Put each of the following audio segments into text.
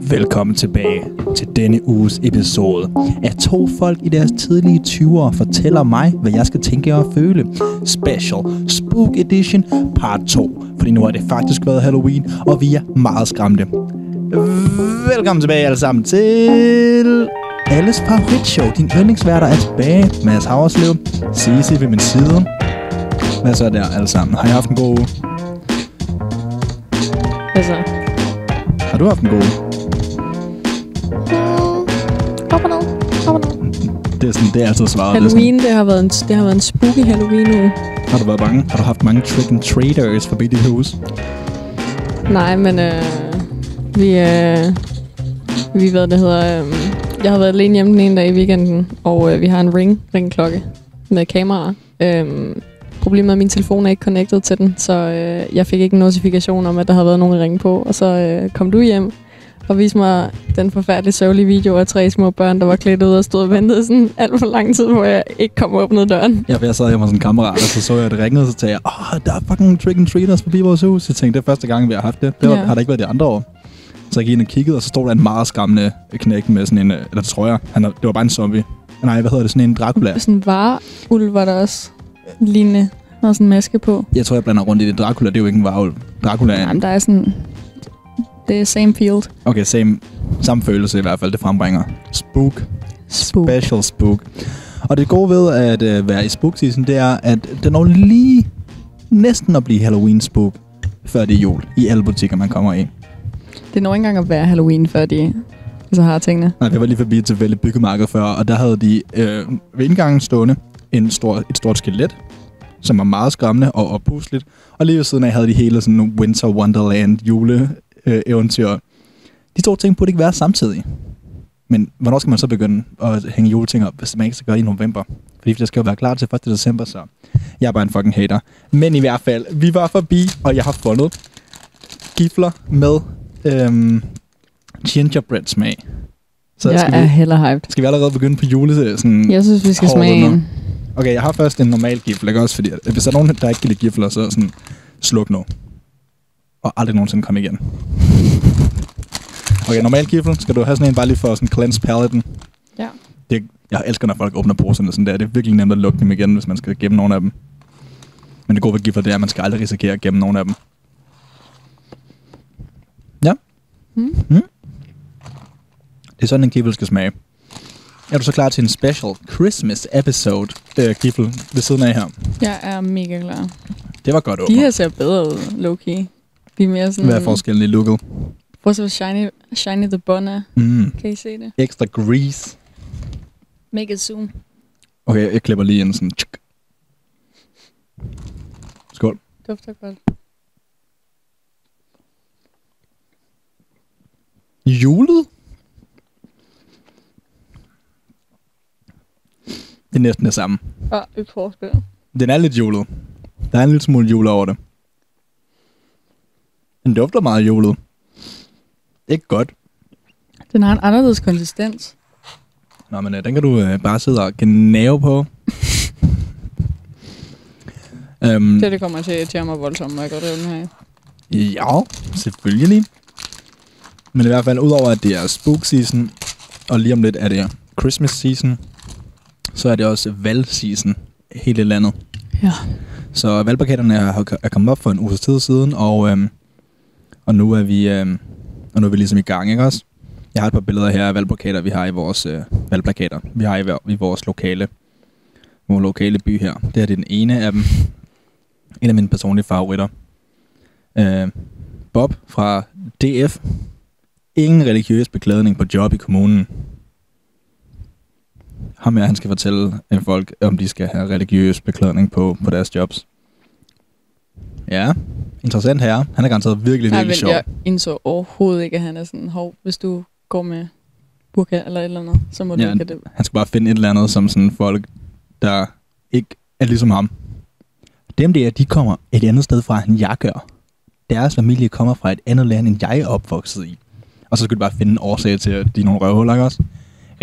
Velkommen tilbage til denne uges episode af to folk i deres tidlige 20'ere fortæller mig, hvad jeg skal tænke og føle. Special Spook Edition part 2, fordi nu har det faktisk været Halloween, og vi er meget skræmte. Velkommen tilbage alle sammen til alles favoritshow. Din yndlingsværter er tilbage. Mads Havreslev, Cici ved min side. Hvad så der alle sammen? Har I haft en god uge? Hvad så? Du haft en god uge? Hopper ned. Det er, sådan, det er altid svaret. Det Halloween, det har, været en, det har været en spooky Halloween uge. har du været bange? Har du haft mange trick and traders forbi dit hus? Nej, men øh, vi, øh, vi hvad det hedder, øh, jeg har været alene hjemme den ene dag i weekenden, og øh, vi har en ring, ringklokke med kamera. Øh, problemet er, at min telefon er ikke connected til den, så øh, jeg fik ikke en notifikation om, at der havde været nogen ringe på. Og så øh, kom du hjem og viste mig den forfærdelige sørgelige video af tre små børn, der var klædt ud og stod og ventede sådan alt for lang tid, hvor jeg ikke kom og åbnede døren. Ja, for jeg sad hjemme hos en kammerat, og så så jeg, at det ringede, og så sagde jeg, åh, der er fucking trick and traders forbi vores hus. Jeg tænkte, det er første gang, vi har haft det. Det var, Ja. har der ikke været de andre år. Så jeg gik ind og kiggede, og så stod der en meget skræmmende knæk med sådan en, øh, eller det tror jeg, han, det var bare en zombie. Nej, hvad hedder det, sådan en Dracula. Sådan en vareulv var der også lignende. Var sådan en maske på. Jeg tror, jeg blander rundt i det. Dracula, det er jo ikke en varulv. Dracula er en... Jamen, der er sådan... Det er same field. Okay, same, samme følelse i hvert fald, det frembringer. Spook. Spook. Special spook. Og det gode ved at øh, være i spook season, det er, at det når lige næsten at blive Halloween spook, før det er jul, i alle butikker, man kommer i. Det når ikke engang at være Halloween, før de så har tingene. Nej, vi var lige forbi et tilfældigt byggemarked før, og der havde de øh, ved indgangen stående en stor, et stort skelet, som var meget skræmmende og oppusligt. Og lige ved siden af havde de hele sådan en Winter Wonderland jule øh. De to ting burde ikke være samtidig. Men hvornår skal man så begynde at hænge juleting op, hvis man ikke skal gøre det i november? Fordi det skal jo være klar til 1. december, så jeg er bare en fucking hater. Men i hvert fald, vi var forbi, og jeg har fundet gifler med øhm, gingerbread smag. Så jeg skal er vi, heller hyped. skal vi allerede begynde på jule? Sådan, Jeg synes, vi skal smage en. Okay, jeg har først en normal gifle, ikke også? Fordi hvis der er nogen, der ikke kan lide gifler, så sådan, sluk nu. Og aldrig nogensinde komme igen. Okay, normal gifle. Skal du have sådan en bare lige for sådan cleanse palaten? Ja. Det, jeg elsker, når folk åbner poserne sådan der. Det er virkelig nemt at lukke dem igen, hvis man skal gemme nogle af dem. Men det gode ved gifler, det er, at man skal aldrig risikere at gemme nogle af dem. Ja. Mm. Mm. Det er sådan, en gifle skal smage. Er du så klar til en special Christmas episode øh, gifle ved siden af her? Jeg er mega klar. Det var godt De åbent. her ser bedre ud, low-key. De er mere sådan... Hvad er forskellen i looket? Prøv hvor shiny, shiny the bun er. Mm. Kan I se det? Ekstra grease. Make it zoom. Okay, jeg klipper lige en sådan... tsk. Skål. Dufter godt. Julet? Det er næsten det samme. Og et forspil. Den er lidt julet. Der er en lille smule jule over det. Den dufter meget julet. Ikke godt. Den har en anderledes konsistens. Nå, men øh, den kan du øh, bare sidde og gnave på. um, Det, det kommer til at irritere mig voldsomt, når jeg går den her. Ja, selvfølgelig. Men i hvert fald, udover at det er spook season, og lige om lidt er det Christmas season, så er det også valg season hele landet. Ja. Så valgplakaterne er, er kommet op for en uges tid siden, og, øhm, og, nu er vi, øhm, og nu er vi ligesom i gang, ikke også? Jeg har et par billeder her af valgplakater, vi har i vores øh, valgplakater. Vi har i, i vores lokale, vores lokale by her. Det her det er den ene af dem. En af mine personlige favoritter. Øh, Bob fra DF. Ingen religiøs beklædning på job i kommunen. Ham her, han skal fortælle folk, om de skal have religiøs beklædning på, på deres jobs. Ja, interessant her. Han er garanteret virkelig, Nej, virkelig sjov. jeg indså overhovedet ikke, at han er sådan, hov, hvis du går med burka eller et eller andet, så må du Ja, ikke have det. Han skal bare finde et eller andet, som sådan folk, der ikke er ligesom ham. Dem der, de kommer et andet sted fra, end jeg gør. Deres familie kommer fra et andet land, end jeg er opvokset i. Og så skal du bare finde en årsag til, at de er nogle røvhuller, ikke også?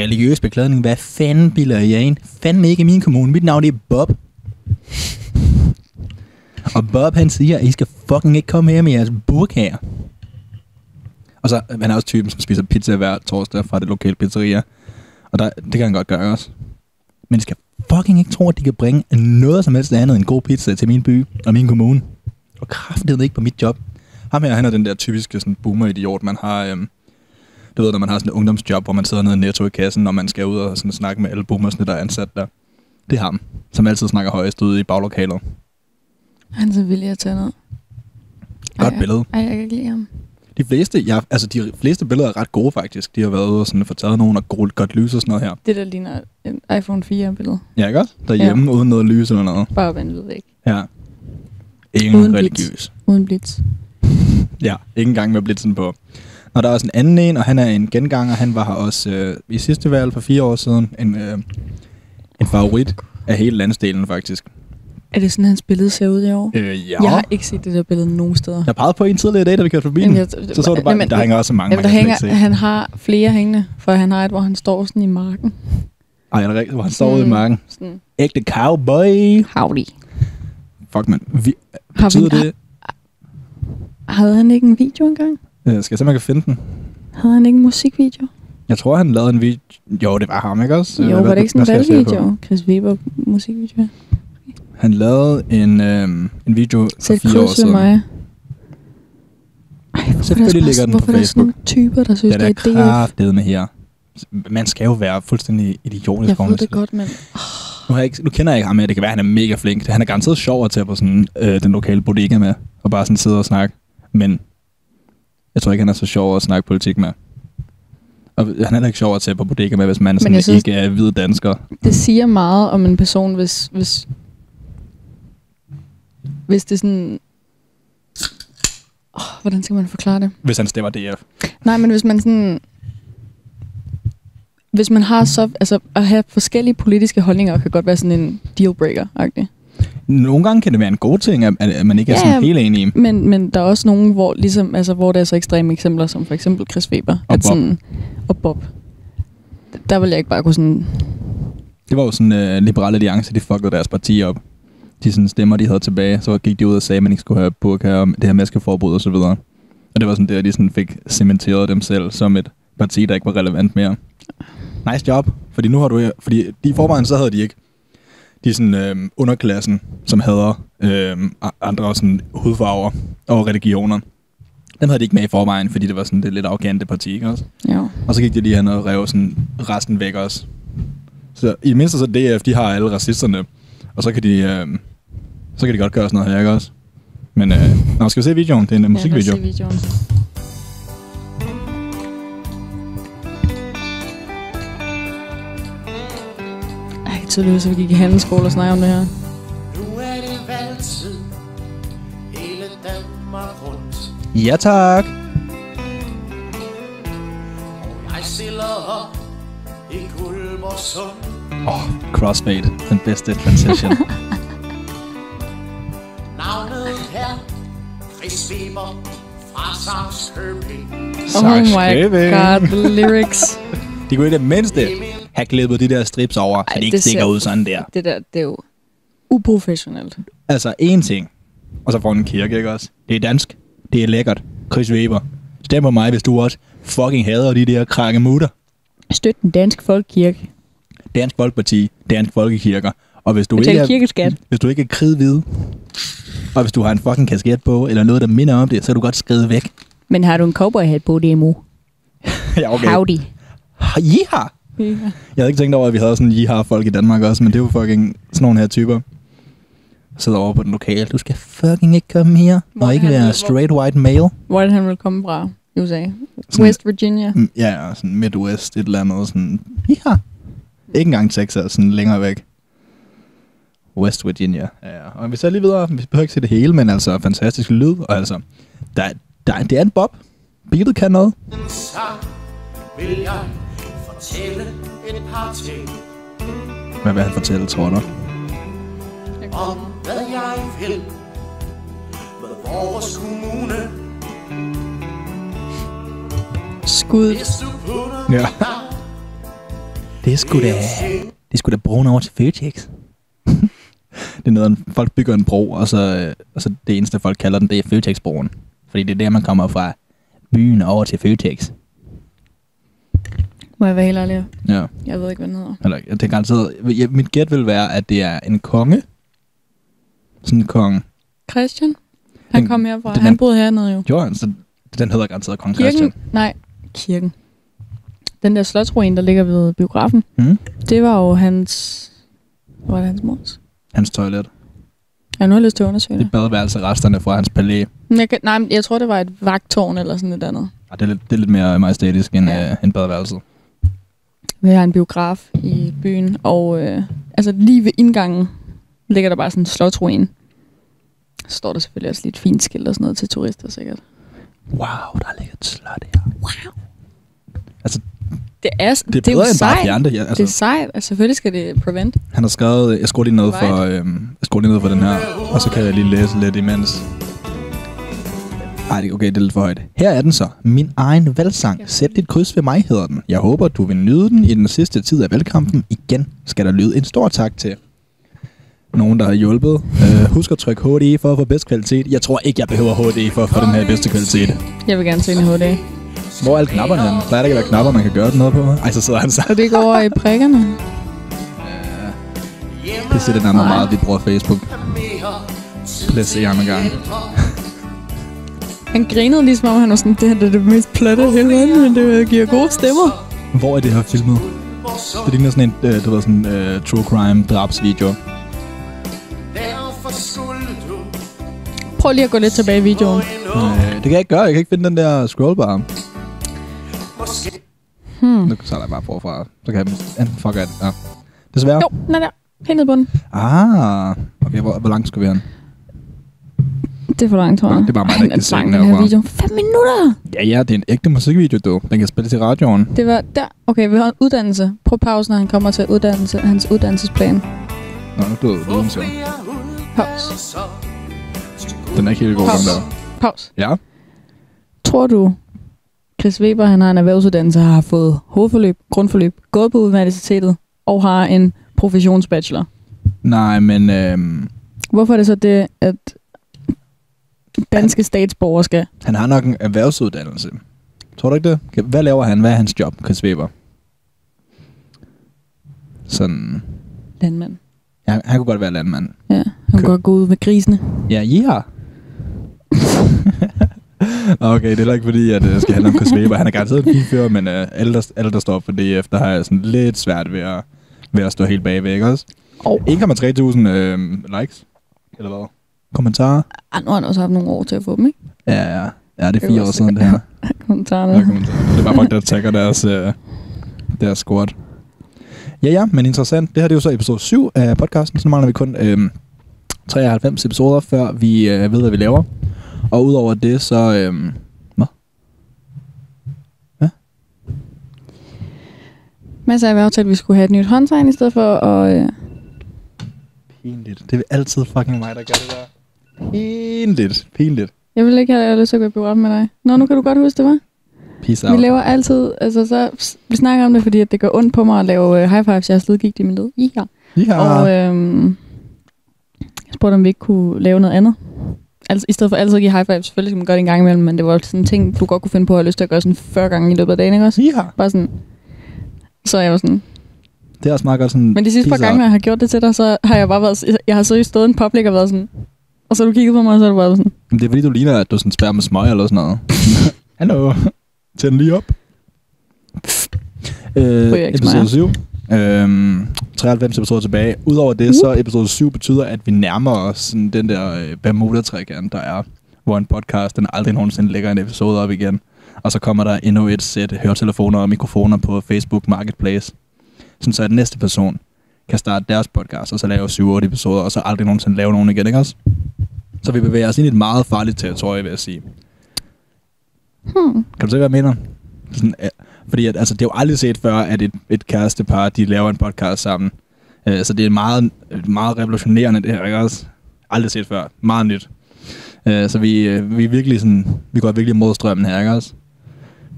Religiøs beklædning, hvad fanden bilder jeg ind? Fanden ikke i min kommune. Mit navn det er Bob. Og Bob han siger, at I skal fucking ikke komme her med jeres burkaer. Og så, øh, han er også typen, som spiser pizza hver torsdag fra det lokale pizzeria. Og der, det kan han godt gøre også. Men de skal fucking ikke tro, at de kan bringe noget som helst andet end god pizza til min by og min kommune. Og kraftedet ikke på mit job. Ham her, han er den der typiske sådan, boomer-idiot, man har... Øhm, du ved, når man har sådan et ungdomsjob, hvor man sidder nede i netto i kassen, og man skal ud og sådan snakke med alle boomersne, der er ansat der. Det er ham, som altid snakker højest ude i baglokalet. Han er så villig at tage ned. Godt Ej, billede. Ej, jeg kan ikke lide ham. De fleste, ja, altså de fleste billeder er ret gode faktisk. De har været ude og sådan få taget nogen og godt, godt lys og sådan noget her. Det der ligner en iPhone 4-billede. Ja, ikke også? Derhjemme, ja. uden noget lys eller noget. Bare vandet væk. Ja. Ingen Uden religiøs. Uden blitz. Ja, ikke engang med blitzen på. Og der er også en anden en, og han er en genganger. Han var her også øh, i sidste valg for fire år siden. En, øh, en favorit af hele landsdelen, faktisk. Er det sådan, hans billede ser ud i år? Øh, ja. Jeg har ikke set det der billede nogen steder. Jeg pegede på en tidligere dag, da vi kørte forbi den. Så så du bare, Jamen, der hænger også mange, Jamen, der hænger, han har flere hængende, for han har et, hvor han står sådan i marken. Ej, er det rigtigt, hvor han står ude i Mm, marken. Sådan, Ægte cowboy. howdy. Fuck, man. Vi, Har vi, det... Havde han ikke en video engang? Øh, skal jeg se, om jeg kan finde den? Havde han ikke en musikvideo? Jeg tror, han lavede en video... Jo, det var ham, ikke også? Jo, Øh, var det ikke sådan en skal valgvideo? Chris Weber musikvideo. Han lavede en, øh, en video for Sæt fire år siden. mig. Ej, Selvfølgelig er ligger den på hvorfor er der sådan nogle typer, der synes, det det er er DF? kraftedet med her. Man skal jo være fuldstændig idiotisk. Jeg ved det skal- godt, men Nu, har jeg ikke, nu kender jeg ikke ham, men det kan være, at han er mega flink. Han er garanteret sjov at tage på sådan, øh, den lokale bodega med, og bare sådan sidde og snakke. Men jeg tror ikke, han er så sjov at snakke politik med. Og han er heller ikke sjov at tage på bodega med, hvis man sådan synes- ikke er hvid dansker. det siger meget om en person, hvis, hvis, hvis det sådan... Oh, hvordan skal man forklare det? Hvis han stemmer DF. Nej, men hvis man sådan... Hvis man har så... Altså, at have forskellige politiske holdninger kan godt være sådan en dealbreaker-agtig. Nogle gange kan det være en god ting, at, at man ikke er Ja, sådan ja. helt enig i. Men, men der er også nogen, hvor, ligesom, altså, hvor der er så ekstreme eksempler, som for eksempel Chris Weber. Og at Bob. Sådan, og Bob. Der vil jeg ikke bare kunne sådan... Det var jo sådan, uh, Liberale Alliance, de fuckede deres parti op. De sådan stemmer, de havde tilbage, så gik de ud og sagde, at man ikke skulle have burka og det her maskeforbud og så videre. Og det var sådan det, at de sådan fik cementeret dem selv som et parti, der ikke var relevant mere. Nice job, fordi nu har du... Fordi de i forvejen, så havde de ikke de sådan øhm, underklassen, som hader a- andre sådan hudfarver og religioner. Dem havde de ikke med i forvejen, fordi det var sådan det lidt arrogante parti, ikke også? Jo. Og så gik de lige hen og rev sådan resten væk også. Så i det mindste så DF, de har alle racisterne. Og så kan de, øh, så kan de godt gøre sådan noget her, ikke også? Men øh, nå, skal vi se videoen? Det er en uh, musikvideo. Ja, tydeligvis, så vi gik i handelsskole og snakke om det her. Nu er det valgtid Hele Danmark rundt Ja, tak. Og jeg stiller op I Guldborgsund Åh, oh, crossfade. Den bedste transition. Navnet her Chris Weber fra Samskøbing Oh my god, the lyrics. de kunne i det mindste have klippet de der strips over, så Ej, de ikke det ser- stikker ud sådan der. Det der, det er jo uprofessionelt. Altså, én ting. Og så får en kirke, ikke også? Det er dansk. Det er lækkert. Chris Weber. Stem på mig, hvis du også fucking hader de der krakkemutter. Støt den danske folkekirke. Dansk Folkeparti, Dansk Folkekirker. Og hvis du, Betal ikke er, kirkeskat. hvis du ikke er kridhvid, og hvis du har en fucking kasket på, eller noget, der minder om det, så er du godt skridt væk. Men har du en cowboyhat på, det mu. ja, okay. Howdy. Jiha! Ja. Jeg havde ikke tænkt over, at vi havde sådan jiha folk i Danmark også, men det er jo fucking sådan nogle her typer. Sidder over på den lokale. Du skal fucking ikke komme her, Hvor og ikke han- være hvor- straight white male. Hvor er det, han vil komme fra? USA. Sådan- West Virginia. Mm, Ja, sådan Midwest, et eller andet. Sådan, ja. Ikke engang Texas, sådan længere væk. West Virginia. Ja, ja. Og vi ser lige videre. Vi behøver ikke se det hele, men altså fantastisk lyd. Og altså, der, der, det er en bob. Beatet kan noget. Så vil jeg fortælle et par ting Hvad vil han fortælle, tror du? om, hvad jeg vil med vores kommune. Skud. Ja. Det er sgu da, det er sgu da broen over til Føtex. det er noget, folk bygger en bro, og så, øh, og så det eneste, folk kalder den, det er Føtex-broen. Fordi det er der, man kommer fra. byen over til Føtex. Må jeg være helt ærlig? Ja, Jeg ved ikke, hvad den hedder. eller jeg tænker garanteret, ja, mit gæt vil være, at det er en konge. Sådan en konge. Christian? Han Den- kom herfra. den- Han boede hernede jo. Jo, så den hedder garanteret kong Kirken? Christian. Nej, kirken. Den der slotsruin, der ligger ved biografen, Mm. det var jo hans... Hvor var det hans mors? Hans toilet. Jeg har nu har lyst til at undersøge Det det. badeværelse resterne fra hans palæ. Jeg kan, nej, jeg tror, det var et vagtårn eller sådan et andet. Ah, det, er lidt, det er lidt mere majestætisk end, Ja. ja. øh, end badeværelset. Vi har en biograf i byen, og øh, altså lige ved indgangen ligger der bare sådan en slotsruin. Så står der selvfølgelig også lidt fint skilt og sådan noget til turister sikkert. Wow, der ligger et slot her. Det er, Det er det er jo end bare at sejt. fjerne det. Ja, Det er altså, sejt. Altså, selvfølgelig skal det prevent. han har skrevet, jeg skruer lige ned for, øhm, jeg skruer lige ned for den her, og så kan jeg lige læse lidt imens. Ej, okay, det er lidt for højt. Her er den så. Min egen valgsang. Sæt dit kryds ved mig, hedder den. Jeg håber, du vil nyde den i den sidste tid af valgkampen. Igen skal der lyde en stor tak til nogen, der har hjulpet. Uh, husk at trykke HDI for at få bedst kvalitet. Jeg tror ikke, jeg behøver HDI for at få den her bedste kvalitet. Jeg vil gerne se en HD. Hvor er alle knapperne henne? Der er der ikke være knapper, man kan gøre noget på. Ej, så sidder han så. Og det går over i prikkerne. Det siger det nærmere meget, vi bruger Facebook. Ham en gang. Han grinede ligesom om, han var sådan, det her det er det mest platte i hele verden, men det giver gode stemmer. Hvor er det her filmet? Det ligner sådan en, øh, du ved, sådan øh, true crime drabsvideo. Prøv lige at gå lidt tilbage i videoen. Øh, det kan jeg ikke gøre. Jeg kan ikke finde den der scrollbar. Hmm. Nu så er der bare forfra. Så kan jeg... Enten fuck it. Ja. Desværre. Jo, den er der. Helt nede på den. Ah. Okay, hvor, hvor langt skal vi hen? Det er for langt, tror jeg. Det er bare mig, der ikke kan den se den her video. 5 minutter! Ja, ja, det er en ægte musikvideo, du. Den kan spilles i radioen. Det var der. Okay, vi har en uddannelse. Prøv pause, når han kommer til uddannelse, hans uddannelsesplan. Nå, nu døde lyden så. Pause. Den er ikke helt god, den der. Pause. Ja. Tror du, Chris Weber, han har en erhvervsuddannelse, har fået hovedforløb, grundforløb, gået på universitetet og har en professionsbachelor? Nej, men... Øhm, Hvorfor er det så det, at danske statsborgere skal? han har nok en erhvervsuddannelse. Tror du ikke det? Hvad laver han? Hvad er hans job, Chris Weber? Sådan... Landmand. Ja, han kunne godt være landmand. Ja, han kan Kø- godt gå ud med grisene. Ja, ja. okay, det er ikke fordi, at det skal handle om Chris Weber. Han er garanteret en fin fyr, men uh, alle, der, alle, der står for DF, der har jeg sådan lidt svært ved at, ved at stå helt bagved, ikke også? Og 1,3 tusind øh, likes, eller hvad? Kommentarer? ah, nu har han også haft nogle år til at få dem, ikke? Ja, ja. Ja, det er fire år siden, det her. Kommentarerne. Ja, kommentarer. Det er bare folk, der tagger deres, øh, deres squad. Ja, ja, men interessant. Det her det er jo så episode 7 af podcasten, så mangler vi kun øh, 93 episoder, før vi øh, ved, hvad vi laver. Og udover det, så... Øh, Masser af aftalt, at vi skulle have et nyt håndtegn i stedet for at... Øh, pinligt. Det er altid fucking mig, der gør det der. Pinligt. Pinligt. jeg vil ikke have lyst til at gå i biografen med dig. Nå, nu kan du godt huske, det var. Peace Vi out. laver altid... Altså, så, vi snakker om det, fordi at det gør ondt på mig at lave uh, high fives. Jeg har slidgigt i min led. Ja. Ja. Og øhm, jeg spurgte, om vi ikke kunne lave noget andet. Altså, i stedet for altid at give high five, selvfølgelig skal man gøre det en gang imellem, men det var sådan en ting, du godt kunne finde på at have lyst til at gøre sådan 40 gange i løbet af dagen, ikke også? ja. Bare sådan. Så jeg var sådan. Det er også meget godt sådan... Men de sidste par gange, når jeg har gjort det til dig, så har jeg bare været, jeg har seriøst stået i en public og været sådan, og så du kigget på mig, og så er du bare sådan, det er fordi, du ligner, at du sådan spærrer med smøg eller sådan noget. Hallo. Tænd lige op. Øh, episode smøger. 7. Øhm, 93 episoder tilbage. Udover det, så episode 7 betyder, at vi nærmer os sådan den der øh, Bermuda-trekant, der er, hvor en podcast, den aldrig nogensinde lægger en episode op igen. Og så kommer der endnu et sæt høretelefoner og mikrofoner på Facebook Marketplace. Sådan så at næste person kan starte deres podcast, og så lave 7-8 episoder, og så aldrig nogensinde lave nogen igen, ikke også? Så vi bevæger os ind i et meget farligt territorie, vil jeg sige. hmm, Kan du se, hvad jeg mener? Sådan, ja, fordi at, altså, det er jo aldrig set før, at et, et kærestepar, de laver en podcast sammen. Uh, så det er meget, meget revolutionerende, det her, ikke også? Aldrig set før. Meget nyt. Uh, så vi, uh, vi er virkelig sådan, vi går virkelig mod strømmen her, ikke også?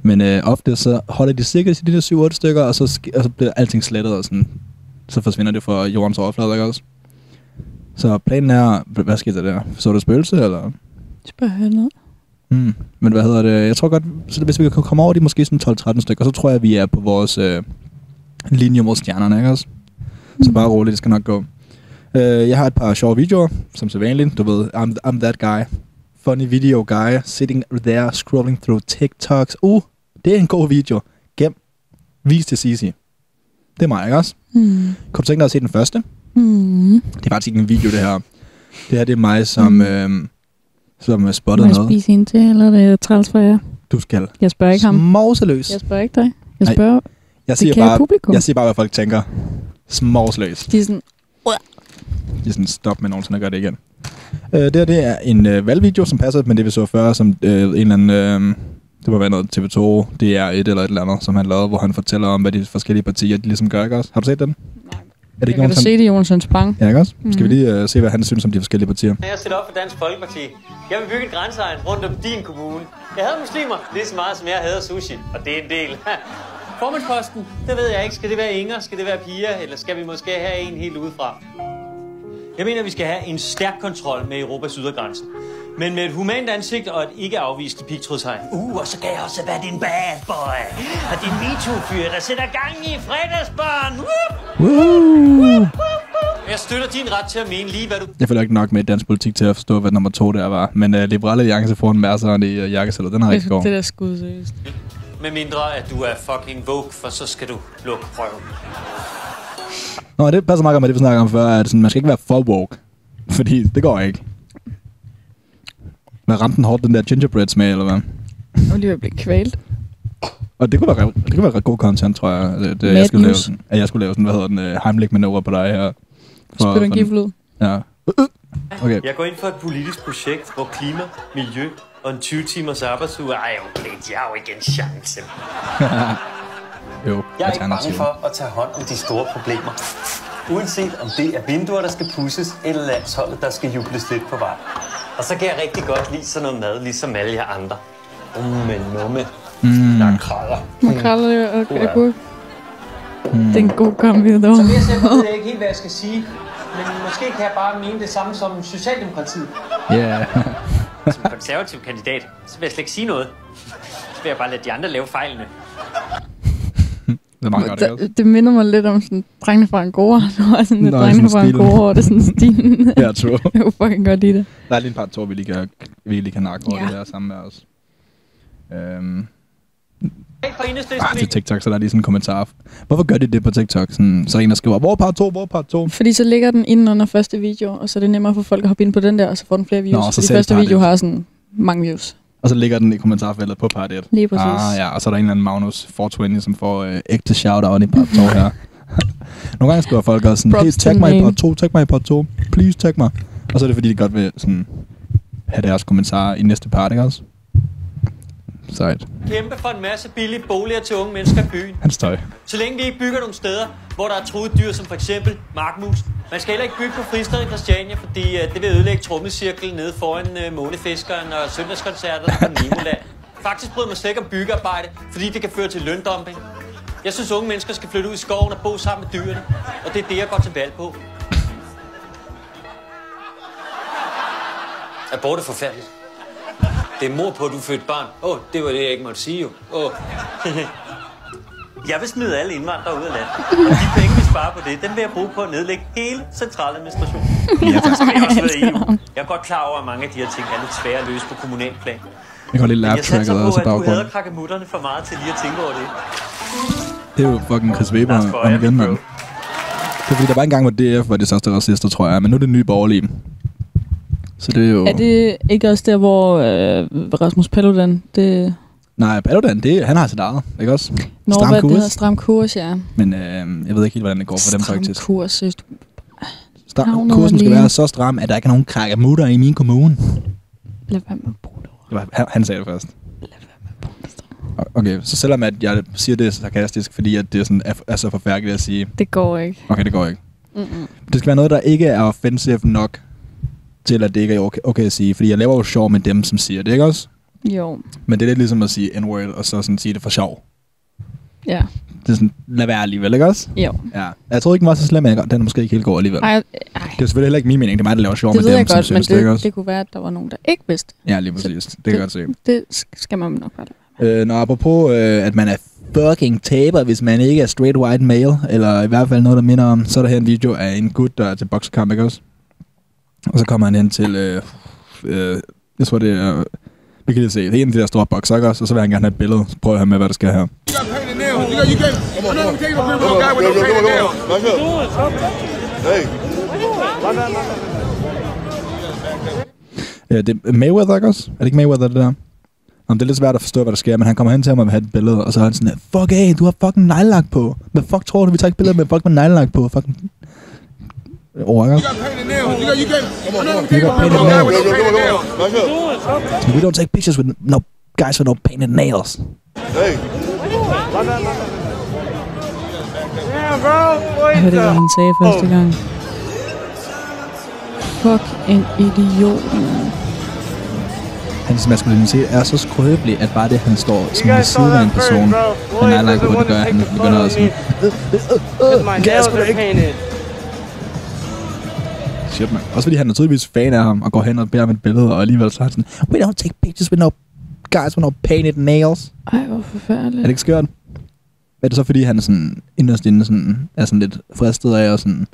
Men uh, ofte så holder de sikkert til de der 7-8 stykker, og så, og så bliver alting slettet, og sådan, så forsvinder det fra jordens overflade, ikke også? Så planen er, hvad skete der der? Så du spøgelse, eller? noget. Hmm. Men hvad hedder det? Jeg tror godt, så hvis vi kan komme over de måske sådan 12-13 stykker, så tror jeg, at vi er på vores øh, linje mod stjernerne, ikke også? Så bare roligt, det skal nok gå. Uh, jeg har et par sjove videoer, som så vanligt. Du ved, I'm, I'm that guy. Funny video guy, sitting there scrolling through TikToks. Uh, det er en god video. Gem. Vis til Sisi. Det er mig, ikke også? Mm. Kunne du tænke dig at se den første? Mm. Det er faktisk ikke en video, det her. Det her, det er mig, som, Mm. øhm, som Må spottede jeg noget. spise en til, eller er det træls for jer? Du skal. Jeg spørger ikke ham. Smovseløs. Jeg spørger ikke dig. Jeg Nej. spørger Jeg siger, bare, publikum. jeg siger bare, hvad folk tænker. Smovseløs. De er sådan, De er sådan, stop med nogensinde at gøre det igen. Uh, det her, det er en uh, valgvideo, som passer med det, vi så før, som uh, en eller anden... Uh, det må være noget TV2, det er et eller et eller andet, som han lavede, hvor han fortæller om, hvad de forskellige partier de ligesom gør, ikke også? Har du set den? Nej. Er det jeg kan da se det, Jonsens Bang. Ja, ikke også? Mm. Skal vi lige uh, se, hvad han synes om de forskellige partier? Jeg sætter op for Dansk Folkeparti. Jeg vil bygge et grænsehegn rundt om din kommune. Jeg havde muslimer lige så meget, som jeg havde sushi. Og det er en del. Formandsposten, det ved jeg ikke. Skal det være Inger? Skal det være Pia? Eller skal vi måske have en helt udefra? Jeg mener, vi skal have en stærk kontrol med Europas ydergrænse. Men med et humant ansigt og et ikke afvist pigtrådshegn. Uh, og så kan jeg også være din bad boy. Og din MeToo-fyr, der sætter gang i fredagsbarn. Woo! Jeg støtter din ret til at mene lige, hvad du Jeg følger ikke nok med i dansk politik til at forstå, hvad nummer to der var. Men uh, Liberale Alliance får en masse i uh, jakkesættet. Den har jeg ikke går. Det der skud, seriøst. Med mindre, at du er fucking woke, for så skal du lukke røven. Nå, det passer meget godt med det, vi snakker om før, at sådan, man skal ikke være for woke. Fordi det går ikke. Hvad ramte den hårdt, den der gingerbread smag, eller hvad? Er lige ved at blive kvalt. Og det kunne være, det kunne være ret god content, tror jeg. Det, det, jeg skulle lave sådan, at jeg skulle lave sådan, hvad hedder den, uh, Heimlich manøvre på dig her. Spytter en for- giflud. Ja. Okay. Jeg går ind for et politisk projekt, hvor klima, miljø og en 20 timers arbejdsuge... Ej, okay, jeg har jo ikke en chance. Jo, Jeg er ikke bange for at tage hånd om de store problemer. Uanset om det er vinduer, der skal pusses, eller landsholdet, der skal jubles lidt på vej. Og så kan jeg rigtig godt lide sådan noget mad, ligesom alle jer andre. Umme, numme. Mm. Der er kralder. Makrelle og agurk. Det er en god kombi, dog. Som jeg selv ved jeg ikke helt, hvad jeg skal sige. Men måske kan jeg bare mene det samme som Socialdemokratiet. Ja. Yeah. Som konservativ kandidat, så vil jeg slet ikke sige noget. Så vil jeg bare lade de andre lave fejlene. Det er meget godt, ikke? også? Det, det minder mig lidt om sådan drengene fra Angora. Det var sådan lidt Nå, drengene fra. Angora, og det er sådan stilen. Ja, true. Jeg kunne fucking godt lide det. Der er lige en par to, vi lige kan, vi lige kan nakke over Ja. det her sammen med os. Øhm, ah, til TikTok, så der er lige sådan en kommentar. Hvorfor gør de det på TikTok? Sådan, så er en, der skriver, hvor er part 2, hvor er part 2? Fordi så ligger den inden under første video, og så er det nemmere for folk at hoppe ind på den der, og så får den flere views. Nå, så selv første video et. har sådan mange views. Og så ligger den i kommentarfeltet på part 1. Lige præcis. Ah, ja, og så er der en eller anden Magnus 420, som får øh, ægte shout-out i part 2 her. Nogle gange skriver folk også sådan, hey, tag mig i part 2, tag mig i part 2, please tag mig. Og så er det fordi, de godt vil sådan, have deres kommentarer i næste part, ikke også? Sejt. kæmpe for en masse billige boliger til unge mennesker i byen. Hans tøj. Så længe vi ikke bygger nogle steder, hvor der er truet dyr, som for eksempel markmus. Man skal heller ikke bygge på Fristaden i Christiania, fordi uh, det vil ødelægge trommecirklen nede foran uh, Månefiskeren og søndagskoncerter på Nimoland. Faktisk bryder man slet ikke om byggearbejde, fordi det kan føre til løndumping. Jeg synes, unge mennesker skal flytte ud i skoven og bo sammen med dyrene, og det er det, jeg går til valg på. Abort er forfærdeligt. Det er mor på, at du fødte barn. Åh, oh, det var det, jeg ikke måtte sige jo. Åh. Oh. Jeg vil smide alle indvandrere ud af landet. Og de penge, vi sparer på det, dem vil jeg bruge på at nedlægge hele centraladministrationen. Jeg også i EU. Jeg er godt klar over, at mange af de her ting er lidt svære at løse på kommunalplan. Jeg går lidt Men lap jeg satser på, også i at du hader baggrunden. krakkemutterne for meget til lige at tænke over det. Det er jo fucking Chris Weber om igen, mand. Det er fordi, der var engang, hvor DF var de største racister, tror jeg. Men nu er det nye borgerlige. Så det er jo... Er det ikke også der, hvor øh, Rasmus Paludan, det... Nej, Paludan, det, han har sit eget, ikke også? Nå, Stram hvad kurs. det hedder, stram kurs, ja. Men øh, jeg ved ikke helt, hvordan det går for dem stram faktisk. kurs, seriøst. Stram, Havner kursen skal være så stram, at der ikke er nogen krakkemutter i min kommune. Lad være med at bruge det ord. Han, han sagde det først. Lad være med at bruge det ord. Okay, så selvom at jeg siger det sarkastisk, fordi at det er, sådan, er, er så forfærdeligt at sige, Det går ikke. okay, det går ikke. Mm-mm. Det skal være noget, der ikke er offensive nok til, at det ikke er okay, okay at sige. Fordi jeg laver jo sjov med dem, som siger det, ikke også? Jo, Men det er lidt ligesom at sige n-word, og så sådan sige det for sjov. ja. Det er sådan, lad være alligevel, ikke også? Jo. Ja. Jeg tror ikke, den var så slem, men den er måske ikke helt god alligevel. Ej, ej. Det er selvfølgelig heller ikke min mening. Det er mig, der laver sjov Det med dem, jeg som godt, men synes det, ikke det, også? det kunne være, at der var nogen, der ikke vidste. Ja, lige præcis. Det kan jeg godt se. Det skal man nok lade. Øh, når apropos, øh, at man er fucking taber, hvis man ikke er straight white male, eller i hvert fald noget, der minder om, så er der her en video af en gut, der er til boksekamp, ikke også? Og så kommer han hen til, øh, øh, jeg tror det er, vi kan lige se, det er en af de der store bokser, ikke også? Og så vil han gerne have et billede, så prøver jeg med, hvad der sker her. Hey, Ja, det er Mayweather, ikke også? Er det ikke Mayweather, det der? Jamen, det er lidt svært at forstå, hvad der sker, men han kommer hen til ham og vil have et billede, og så er han sådan fuck af, du har fucking nejlagt på. Hvad fuck tror du, vi tager ikke billeder med folk med nejlagt på? Fucking... Over, ikke You også? got painted nails. You got, you can't. I'm not You taking a got picture of a painted guy with come no on, painted come on, nails. back up. We don't take pictures with no guys with no painted nails. Hey, Jeg hørte ikke, hvad han sagde første gang. Fuck en idiot. Hans maskulinitet er så skrøbelig, at bare det, han står sådan ved siden af en person, med neglelak på, det gør, at han begynder at sådan, My nails are painted. Shit man. Også fordi han er tydeligvis fan af ham, og går hen og beder om et billede, og alligevel så er han sådan, we don't take pictures with no guys with no painted nails. Ej, hvor forfærdeligt. Er det ikke skørt? Er det så fordi, han er sådan, inderst inde sådan, er sådan lidt fristet af at sådan,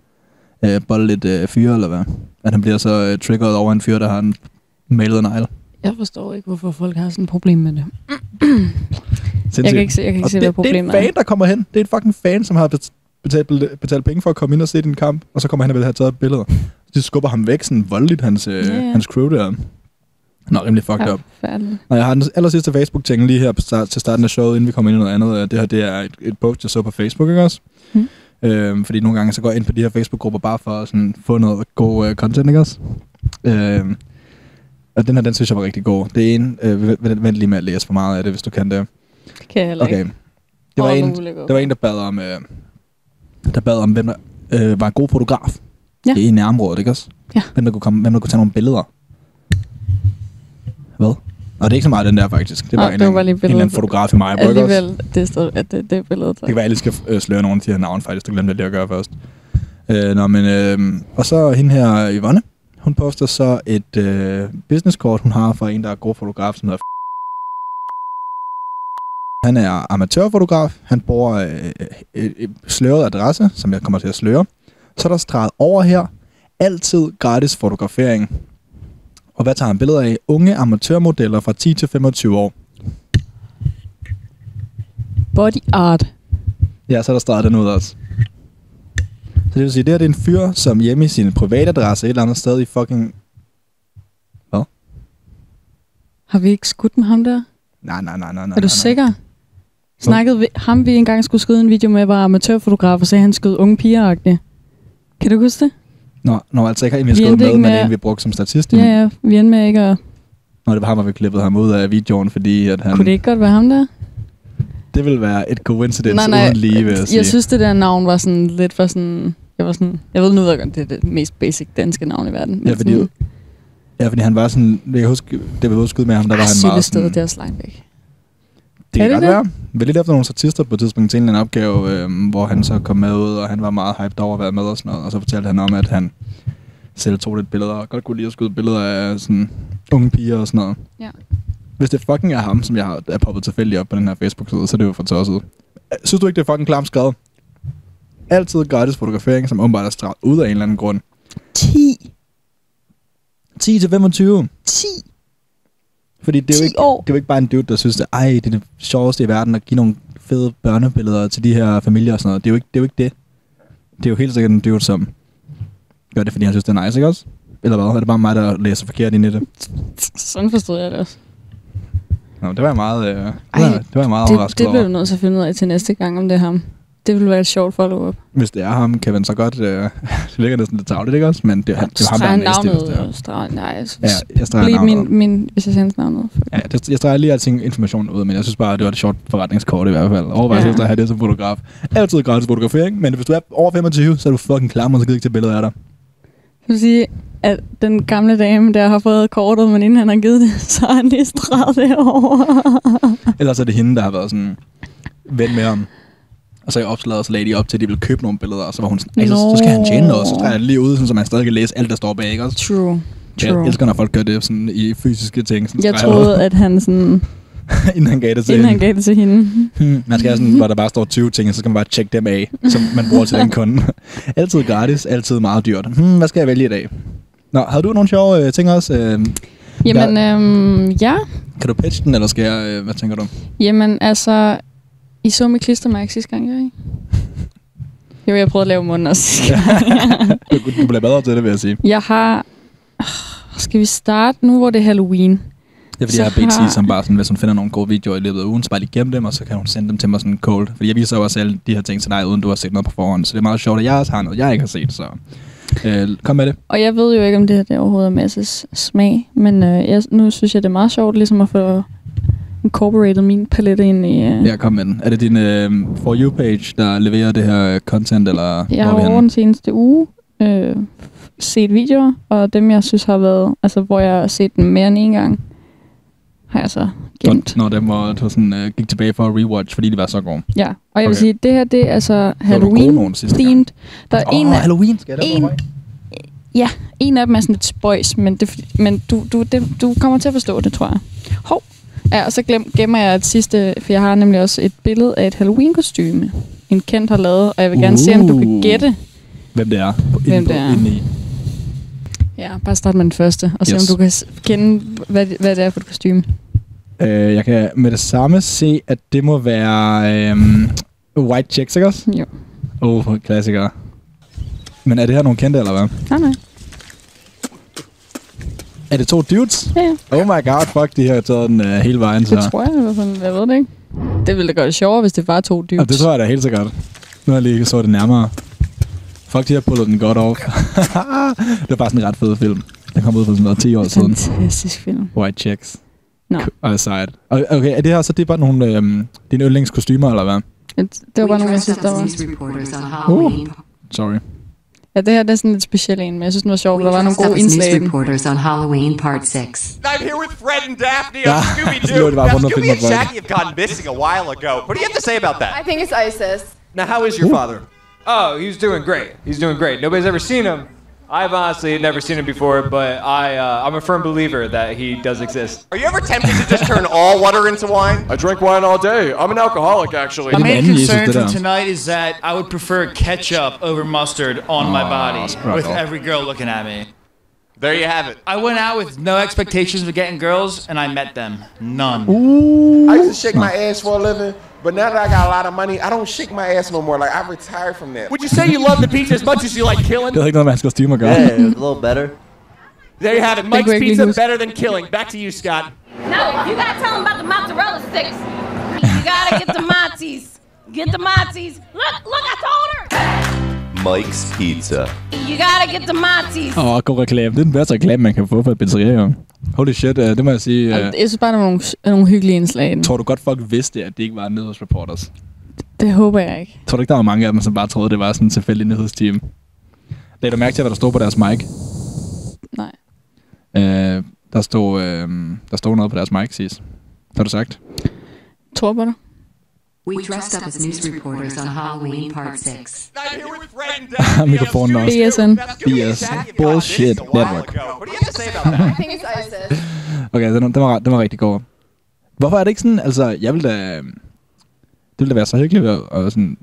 øh, bolle lidt øh, fyre, eller hvad? At han bliver så øh, triggeret over en fyr, der har en malet negl. Jeg forstår ikke, hvorfor folk har sådan et problem med det. Jeg kan ikke se, jeg kan ikke Og se det, hvad det er problemet en fan, der kommer hen. Det er en fucking fan, som har bet- betalt, betalt penge for at komme ind og se din kamp, og så kommer han og vil have taget billeder. De skubber ham væk sådan voldeligt, hans, øh, Ja, ja. hans crew der. Nå, rimelig fucked up. Og jeg har den aller sidste Facebook-ting lige her på start, til starten af showet, inden vi kommer ind i noget andet. Øh, Det her det er et, et post, jeg så på Facebook, ikke også? Mm. Øhm, fordi nogle gange så går jeg ind på de her Facebook-grupper bare for at sådan, få noget god uh, content, ikke også? Øhm, og den her, den synes jeg var rigtig god. Det er en, øh, vent, vent, lige med at læse for meget af det, hvis du kan det. Det kan jeg heller Okay. ikke. Det var, en, der var en, der bad om, øh, der bad om, hvem der øh, var en god fotograf Ja. i nærområdet, ikke også? Ja. Hvem der kunne, komme, hvem der kunne tage nogle billeder. Hvad? Og det er ikke så meget den der, faktisk. Det var, Nej, en, det var bare anden- en eller anden fotograf i mig? Alligevel, det, stod, at det, det er billedet. Det kan være, at jeg lige skal øh, sløre nogle af de her navne, faktisk. Det glemte jeg lige at gøre først. Øh, nå, men, øh, og så hende her, Yvonne. Hun poster så et øh, businesskort, hun har fra en, der er god fotograf, som hedder Han er amatørfotograf. Han bruger øh, et, et sløret adresse, som jeg kommer til at sløre. Så er der streget over her. Altid gratis fotografering. Og hvad tager han billeder af? Unge amatørmodeller fra 10 til 25 år. Body art. Ja, så er der streget den ud også. Så det vil sige, det her det er en fyr, som hjemme i sin private adresse et eller andet sted i fucking... Har vi ikke skudt med ham der? Nej, nej, nej, nej, nej. Er du nej. sikker? Snakkede vi, ham vi engang skulle skyde en video med, var amatørfotograf, og sagde, at han skød unge piger -agtigt. Kan du huske det? Nå, nå, altså ikke har skrevet endte med, ikke men en, vi brugte som statist. Ja, ja. Vi endte med ikke at... Nå, det var ham, og vi klippede ham ud af videoen, fordi at han... Kunne det ikke godt være ham der? det ville være et coincidence uden lige, vil jeg sige. jeg synes, det der navn var sådan lidt for sådan... Jeg var sådan... Jeg ved nu, godt, det er det mest basic danske navn i verden. men Ja, fordi, sådan, ja, fordi han var sådan... Jeg kan huske, det vi udskud med ham, der var han meget sådan... det er også langt væk. Det Er kan det godt det? være. Vi lidt efter nogle statister på et tidspunkt til en eller anden opgave, øh, hvor han så kom med ud, og han var meget hyped over at være med og sådan noget. Og så fortalte han om, at han selv tog lidt billeder, og godt kunne lide at skyde billeder af sådan unge piger og sådan noget. Ja. Hvis det fucking er ham, som jeg har er poppet tilfældigt op på den her Facebook-side, så er det jo for tosset. Synes du ikke, det er fucking klamt skrevet? Altid gratis fotografering, som åbenbart er stramt ud af en eller anden grund. 10. 10 til 25. 10. Fordi det er, jo 10 ikke, år. det er jo ikke bare en dude, der synes, at ej, det er det sjoveste i verden at give nogle fede børnebilleder til de her familier og sådan noget. Det er jo ikke det. Er jo ikke det. det er jo helt sikkert en dude, som gør det, fordi han synes, det er nice, ikke også? Eller hvad? Er det bare mig, der læser forkert ind i det? Sådan forstod jeg det også. Nå, det var jeg meget, øh, det, Ej, var, det var jeg meget Det, overrasket det bliver du nødt til at finde ud af til næste gang, om det er ham. Det vil være et sjovt follow-up. Hvis det er ham, kan man så godt... Øh, det virker næsten lidt tavligt, ikke også? Men det, er han, det er ham, der er næste, hvis det er. navnet. Streg, nej, jeg Ja, jeg streger Bliv navnet. min, min, hvis jeg sender navnet. Ja, det, jeg streger lige alting information ud, men jeg synes bare, det var et sjovt forretningskort i hvert fald. Overvej Ja. ja. at have det som fotograf. Altid gratis fotografering, men hvis du er over 25, så er du fucking klar, og så gider ikke til billeder af dig. Jeg vil sige, at den gamle dame, der har fået kortet, men inden han har givet det, så har han lige streget det over. Ellers er det hende, der har været sådan ven med ham. Og så i opslaget, så lagde de op til, at de ville købe nogle billeder, og så var hun sådan, "Ej, så, Nå. så skal han tjene noget, så tager jeg lige ud, sådan, så man stadig kan læse alt, der står bag, ikke også? True. Jeg True. elsker, når folk gør det sådan i fysiske ting. Sådan Jeg troede, at han sådan, inden han gav det til inden han hende. gav det til hende. Hmm, man skal have sådan, hvor der bare står 20 ting, og så skal man bare tjekke dem af, som man bruger til den kunde. altid gratis, altid meget dyrt. Hmm, hvad skal jeg vælge i dag? Nå, havde du nogle sjove øh, ting også? Øh, Jamen, øhm, ja. kan du pitche den, eller skal jeg, øh, hvad tænker du? Jamen, altså, I så mit klistermærke sidste gang, ikke? Jo, jeg prøvede at lave munden også. Du, du bliver bedre til det, vil jeg sige. Jeg har... Skal vi starte nu, hvor det er Halloween? Det er fordi, Så jeg har bedt har- som bare sådan, hvis hun finder nogle gode videoer i løbet af ugen, så bare lige gemme dem, og så kan hun sende dem til mig sådan cold. Fordi jeg viser jo også alle de her ting til dig, uden du har set noget på forhånd. Så det er meget sjovt, at jeg også har noget, jeg ikke har set. Så øh, kom med det. Og jeg ved jo ikke, om det her det overhovedet er masses smag, men øh, jeg, nu synes jeg, det er meget sjovt ligesom at få incorporated min palette ind i... Øh, Ja, kom med den. Er det din øh, For You-page, der leverer det her content, eller Jeg har er over den seneste uge øh, set videoer, og dem, jeg synes har været... Altså, hvor jeg har set dem mere end en gang, har jeg så gemt. Når, dem var, du sådan, øh, gik tilbage for at rewatch, fordi de var så gode. Ja, og jeg vil Okay. sige, det her, det er altså nogle gode nogle Halloween sidste gang. themed. Der er Åh, en, af, Halloween, skal jeg en- ja, en af dem er sådan lidt spøjs, men, det, men du, du, det, du kommer til at forstå det, tror jeg. Hov. Ja, og så glem, gemmer jeg et sidste, for jeg har nemlig også et billede af et Halloween-kostyme, en kendt har lavet, og jeg vil gerne uh. se, om du kan Uh. gætte. Hvem det er. På, Hvem det er. Inde i. Ja, bare start med den første, og se Yes. om du kan kende, hvad, det- hvad det er for et kostyme. Øh, jeg kan med det samme se, at det må være øh, White Chicks, ikke også? Jo. Åh, oh, klassiker. Men er det her nogle kendte, eller hvad? Nej, nej. Er det to dudes? Ja, ja. Oh my god, fuck, de har taget den uh, hele vejen, så. Det tror jeg i hvert fald. Jeg ved det ikke. Det ville da gøre det sjovere, hvis det var to dudes. Og det tror jeg da helt sikkert. Nu har jeg lige så det nærmere. Fuck, de har pullet den godt off. det var bare sådan en ret fed film. Den kom ud for sådan noget 10 år siden. Fantastisk film. White Chicks. Nå. Og er sejt. Og- Okay, er det her så det er bare nogle øhm, dine yndlingskostymer, eller hvad? Det, det var bare nogle, jeg synes, der var... Halloween. Sorry. Ja, det her det er sådan lidt specielt en, men jeg synes, den var sjov, der var nogle gode news indslag reporters on Halloween Part 6. I'm here with Fred and Daphne of Scooby-Doo. Now, Scooby and Shaggy have gone missing a while ago. What do you have to say about that? I think it's ISIS. Now, how is your father? Oh, he's doing great. He's doing great. Nobody's ever seen him. I've honestly never seen him before, but I, uh, I'm a firm believer that he does exist. Are you ever tempted to just turn all water into wine? I drink wine all day. I'm an alcoholic, actually. My My main concern det from der. tonight is that I would prefer ketchup over mustard on my body with every girl looking at me. There you have it. I went out with no expectations of getting girls, and I met them. None. I used to shake my ass for a living, but now that I got a lot of money, I don't shake my ass no more. Like, I retired from that. Would you say you love the pizza as much as you like killing? Det havde ikke noget med hans kostymer at gøre. Yeah, a little better. There you have it. Mike's Gregory Pizza Who's- better than killing. Back to you, Scott. No, you gotta tell them about the mozzarella sticks. You gotta get the Monties. Get the Monties. Look, look, I told her. Mike's Pizza. You gotta get the Monties. Åh, oh, god reklame. Det er den bedste reklame, man kan få for et pizzeria. Holy shit, uh, det må jeg sige. Uh, Jeg synes bare, der var nogle, nogle hyggelige indslag den. tror du godt, folk vidste, at det ikke var nyhedsreporters? Det håber jeg ikke. Tror du ikke, der var mange af dem, som bare troede, det var sådan en tilfældig nyhedsteam? Lagde du mærke til, hvad der stod på deres mic? Nej. Uh, der, stod, uh, der stod noget på deres mic, Sis. Har du sagt? Tror på dig. We dressed up as news reporters on Halloween Part 6. I'm here with Fred and Daphne of Mikrofonen også. BSN. BS. Bullshit network. ago. What do you have to say about that? I think it's ISIS. Okay, den, den, var, den var rigtig god. Hvorfor er det ikke sådan, altså, jeg vil da... Det ville da være så hyggeligt at, og sådan...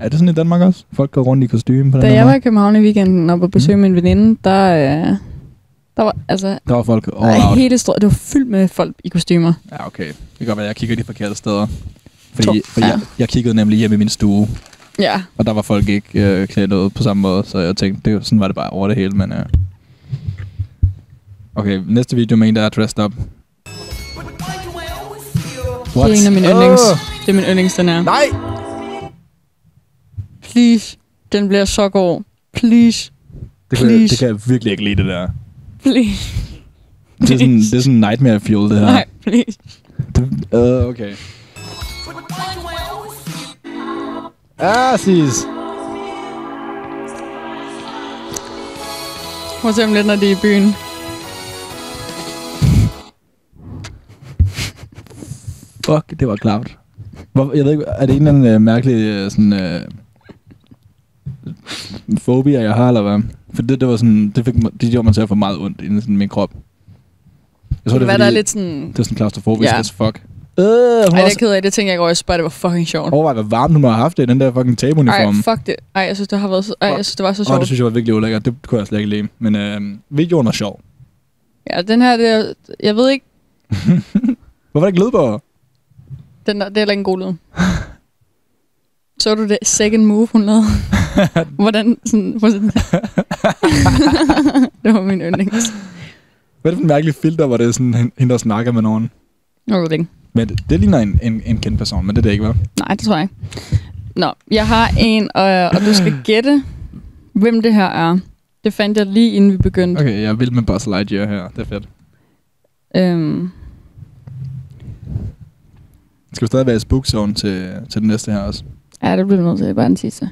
Er det sådan i Danmark også? Folk går rundt i kostume på den Da jeg var i København i weekenden og på besøg min veninde, der, øh, der var, altså, Der var folk out. hele strå, det var fyldt med folk i kostymer. Ja, okay. Det kan godt være, at jeg kigger de forkerte steder. To- Fordi, fordi ja. jeg, jeg kiggede nemlig hjem i min stue, Ja, og der var folk ikke øh, klædt ud på samme måde, så jeg tænkte, det, sådan var det bare over det hele, men... Øh. Okay, næste video med en, der er dressed up. det er en af mine yndlings. Åh! Det er min yndlings, den er. Nej! Please. Den bliver så god. Please. Det kan, Please. det kan jeg virkelig ikke lide, det der. Please. Det er sådan, det er sådan nightmare fuel, det her. Nej, please. Det, uh, okay. Sis. Prøv at se om lidt, når de er i byen. Fuck, det var klart. Jeg ved ikke, er det en eller anden øh, mærkelig øh, sådan, øh, fobia, jeg har, eller hvad? For det, det var sådan, det, fik, det gjorde mig til at få meget ondt i sådan min krop. Jeg Det kan være, der er fordi- lidt sådan... Det er sådan klaustrofobisk Ja. as fuck. Øh, Ej, det er også- ked af. Det tænker jeg synes bare, det var fucking sjovt. Overvej, hvor varmt hun må have haft det i den der fucking Ej, tabeuniform. fuck det. Ej, jeg synes, det har været så... Ej, jeg synes, det var så Åh, sjovt. det synes jeg var virkelig ulækkert. Det kunne jeg slet ikke lide. Men øh, videoen var sjov. Ja, den her, det er, jeg ved ikke, Hvorfor er det ikke lyd på? den der, det er heller ikke en god lyd. Så du det second move, hun lavede? Hvordan sådan... Hvordan det var min yndlings. Hvad er det for en mærkelig filter, hvor det er sådan, hen- hende, der snakker med nogen? Jeg ved det ikke. Men det, det ligner en, en, en kendt person, men det er det ikke, hvad? Nej, det tror jeg ikke. Nå, jeg har en, og, og du skal gætte, hvem det her er. Det fandt jeg lige inden vi begyndte. Okay, jeg vild med Buzz Lightyear her. Det er fedt. Øhm, Skal vi stadig være i spook zone til, til den næste her også? ja, det bliver vi nødt til. Bare den sidste.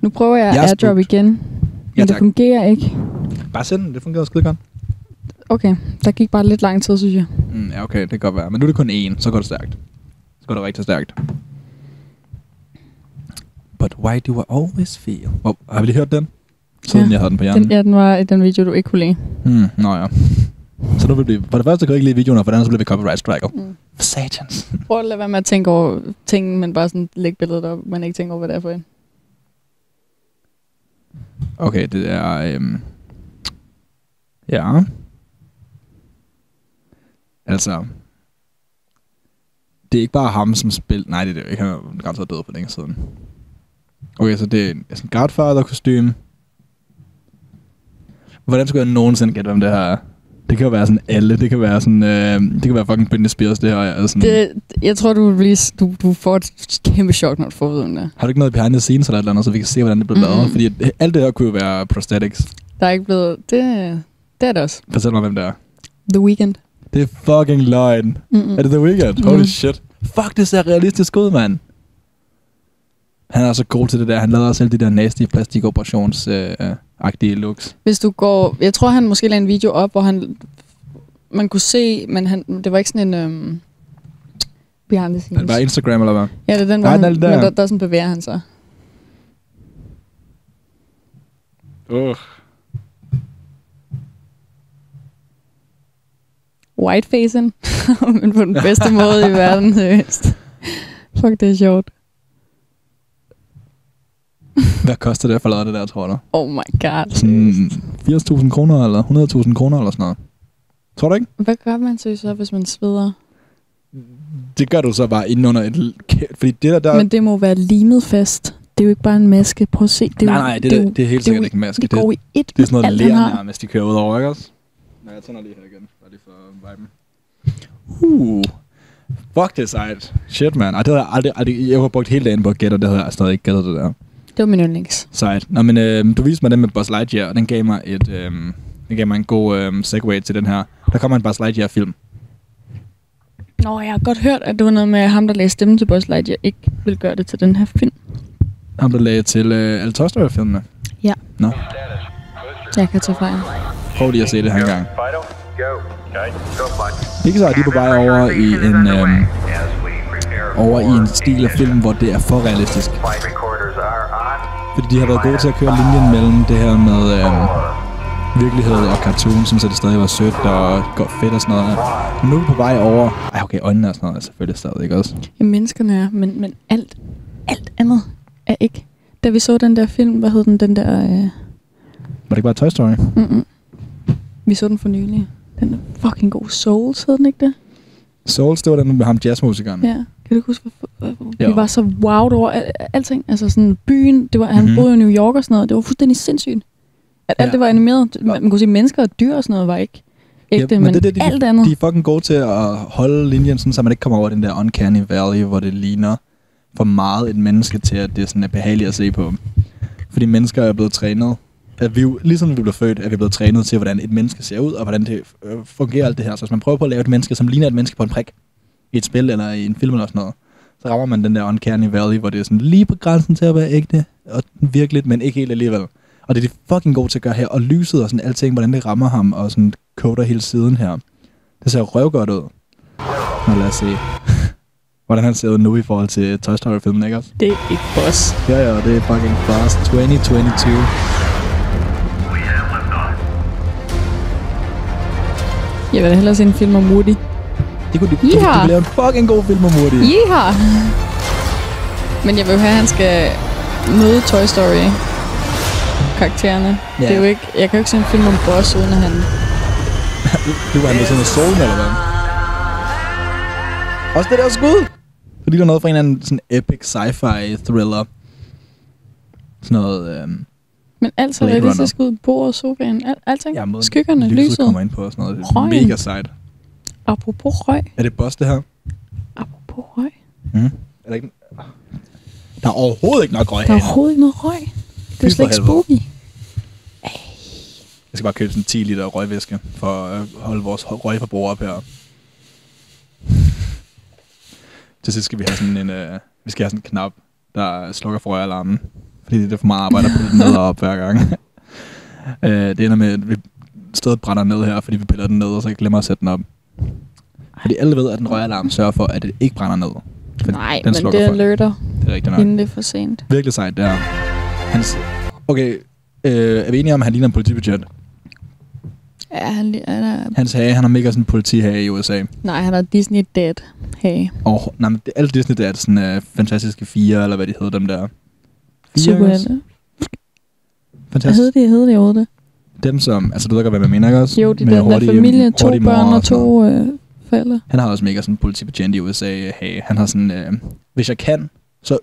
Nu prøver jeg, Jeg airdrop igen. Men Ja, det fungerer ikke. Bare send den, det fungerer skide godt. Okay, der gik bare lidt lang tid, synes jeg. Mm, ja, okay, det kan godt være. Men nu er det kun én, så går det stærkt. Så går det rigtig stærkt. But why do I always feel... Hvor, har vi lige hørt den? Siden ja, jeg havde den på hjernen. Den, ja, den var i den video, du ikke kunne lide. Hmm, nå ja. Så nu vil vi... For det første kan jeg ikke lide videoen, og for det andet så bliver vi copyright striker. Mm. Satans. Prøv at lade være med at tænke over ting, men bare sådan lægge billedet op, man ikke tænker over, hvad det er for en. Okay, det er... Øhm, ja. Altså... Det er ikke bare ham, som spiller... Nej, det er det ikke. Han er garanteret død for længe siden. Okay, så det er en, sådan Godfather-kostyme. Hvordan skulle jeg nogensinde gætte, hvem det her er? Det kan jo være sådan alle. Det kan være sådan... Øh, det kan være fucking Britney Spears, det her. Er sådan, Det, jeg tror, du, vil blive, du, du får et kæmpe chok, når du får viden der. Har du ikke noget behind the scenes eller et eller andet, så vi kan se, hvordan det blev lavet? Mhm. Fordi at alt det her kunne jo være prosthetics. Der er ikke blevet... Det, det er det også. Fortæl mig, hvem det er. The Weeknd. Det er fucking løgn. Mm-mm. Er det The Weeknd? Holy Mhm. shit. Fuck, det ser realistisk ud, mand. Han er så god til det der. Han lavede også alle de der nasty plastikoperations-agtige looks. Hvis du går... Jeg tror, han måske lagde en video op, hvor han... Man kunne se, men han, det var ikke sådan en... Øhm, behind the scenes. det bare Instagram, eller hvad? Ja, det er den, hvor Nej, han, den er der. Men der, der sådan bevæger han sig. Uh. Whitefacen. men på den bedste måde i verden, seriøst. Fuck, det er sjovt. Hvad koster det for at lave det der, tror du? Oh my god. Sådan 80.000 kroner, eller 100.000 kroner, eller sådan noget. Tror du ikke? Hvad gør man så, så hvis man sveder? Det gør du så bare inden under et... Fordi det der... der Men det må være limet fast. Det er jo ikke bare en maske. Prøv at se. Det er nej, nej, det, er det, jo- det, er helt jo sikkert ikke en maske. Det går i et Det er sådan noget alt, han ler har. nærmest, de kører ud over, ikke også? Nej, jeg tænder lige her igen. For viben. Uh. Fuck, det er sejt. Shit, man. Ej, det havde jeg aldrig, aldrig... Jeg har brugt hele dagen på at gætte, og det havde jeg stadig ikke gættet det der. Det var min yndlings. Sejt. Nå, men øh, du viste mig den med Buzz Lightyear, og den gav mig, et, øh, den gav mig en god øh, segue til den her. Der kommer en Buzz Lightyear-film. Nå, jeg har godt hørt, at det var noget med at ham, der lagde stemme til Buzz Lightyear, ikke vil gøre det til den her film. Ham, der lagde til øh, alle Toy Story-filmene. Ja. Nå, Jeg kan tage fejl. prøv lige at se det her engang. Pixar de er på vej over i en, øh, over i en stil af film, hvor det er for realistisk. Fordi de har været gode til at køre linjen mellem det her med øh, virkelighed og cartoon, sådan så det stadig var sødt og godt fedt og sådan noget. Men nu er vi på vej over... Ej, okay, øjnene og sådan noget er selvfølgelig stadig, ikke også? Ja, menneskerne er, men, men alt, alt andet er ikke. Da vi så den der film, hvad hed den, den der... Øh, Var det ikke bare Toy Story? mm-mm. Vi så den for nylig. Den er fucking god. Souls hed den ikke det? Souls, det var den med ham jazzmusikeren. Ja. Kan du huske, hvor, hvor, vi var så wowed over al, alting. Altså sådan byen, det var, han Mhm. mm-hmm. boede i New York og sådan noget. Det var fuldstændig sindssygt. At alt Ja. det var animeret. Man, man kunne se mennesker og dyr og sådan noget var ikke ægte, Ja, men, det, er det, de, alt andet. De er fucking gode til at holde linjen, sådan, så man ikke kommer over den der uncanny valley, hvor det ligner for meget et menneske til, at det sådan er behageligt at se på. Fordi mennesker er blevet trænet. At vi, ligesom vi blev født, er vi blevet trænet til, hvordan et menneske ser ud, og hvordan det øh, fungerer alt det her. Så hvis man prøver på at lave et menneske, som ligner et menneske på en prik, i et spil eller i en film eller sådan noget, så rammer man den der uncanny valley, hvor det er sådan lige på grænsen til at være ægte, og virkeligt, men ikke helt alligevel. Og det er de fucking gode til at gøre her, og lyset og sådan alting, hvordan det rammer ham, og sådan coder hele siden her. Det ser røvgodt ud. Nå, lad os se. hvordan han ser ud nu i forhold til Toy Story-filmen, ikke også? Det er et boss. Ja, ja, det er fucking fast 2022. Jeg vil hellere se en film om Woody. Det kunne Ja. de, de lave en fucking god film om Woody. Yeehaw! Men jeg vil have, at han skal møde Toy Story karaktererne. Ja. Det er jo ikke, jeg kan jo ikke se en film om Boss, uden at han... Du var han ved sådan noget solen, eller hvad? Også det der skud! Det ligner noget fra en eller anden sådan epic sci-fi thriller. Sådan noget... Øhm, Men alt så realistisk ud. Bordet, sofaen, al, alting. ja, Skyggerne, lyset. lyset. kommer ind på og sådan noget. Det er Røgen. mega sejt. Apropos røg. Er det boss, det her? Apropos røg. Mm. Er der ikke... Der er overhovedet ikke nok røg Der er overhovedet ikke noget røg. Det er slet ikke spooky. Jeg skal bare købe sådan 10 liter røgvæske, for at holde vores røgforbrug op her. Til sidst skal vi have sådan en, øh, vi skal have sådan en knap, der slukker for røgalarmen. Fordi det er for meget arbejde at pille den ned og op hver gang. øh, det ender med, at vi stedet brænder ned her, fordi vi piller den ned, og så glemmer at sætte den op. Fordi alle ved, at en røgalarm sørger for, at det ikke brænder ned. Nej, den men det for alerter, Det er rigtigt nok. inden det er for sent. Virkelig sejt, det er. Hans, okay, øh, er vi enige om, at han ligner en politibetjent? Ja, han, han er... Hans hage, han har mega sådan en politihage i USA. Nej, han er Disney Dead. Hey. Og nej, men det, alle Disney, er sådan uh, fantastiske fire, eller hvad de hedder, dem der. Superhelte. Hvad Fantastisk. hed det? Hed det overhovedet det? Dem som, altså du ved godt, hvad man mener, ikke også? Jo, de Med der, der hurtige- familie, to børn og noget. to øh, forældre. Han har også mega sådan en politibetjent i USA øh, hage. Han har sådan, øh, hvis jeg kan, så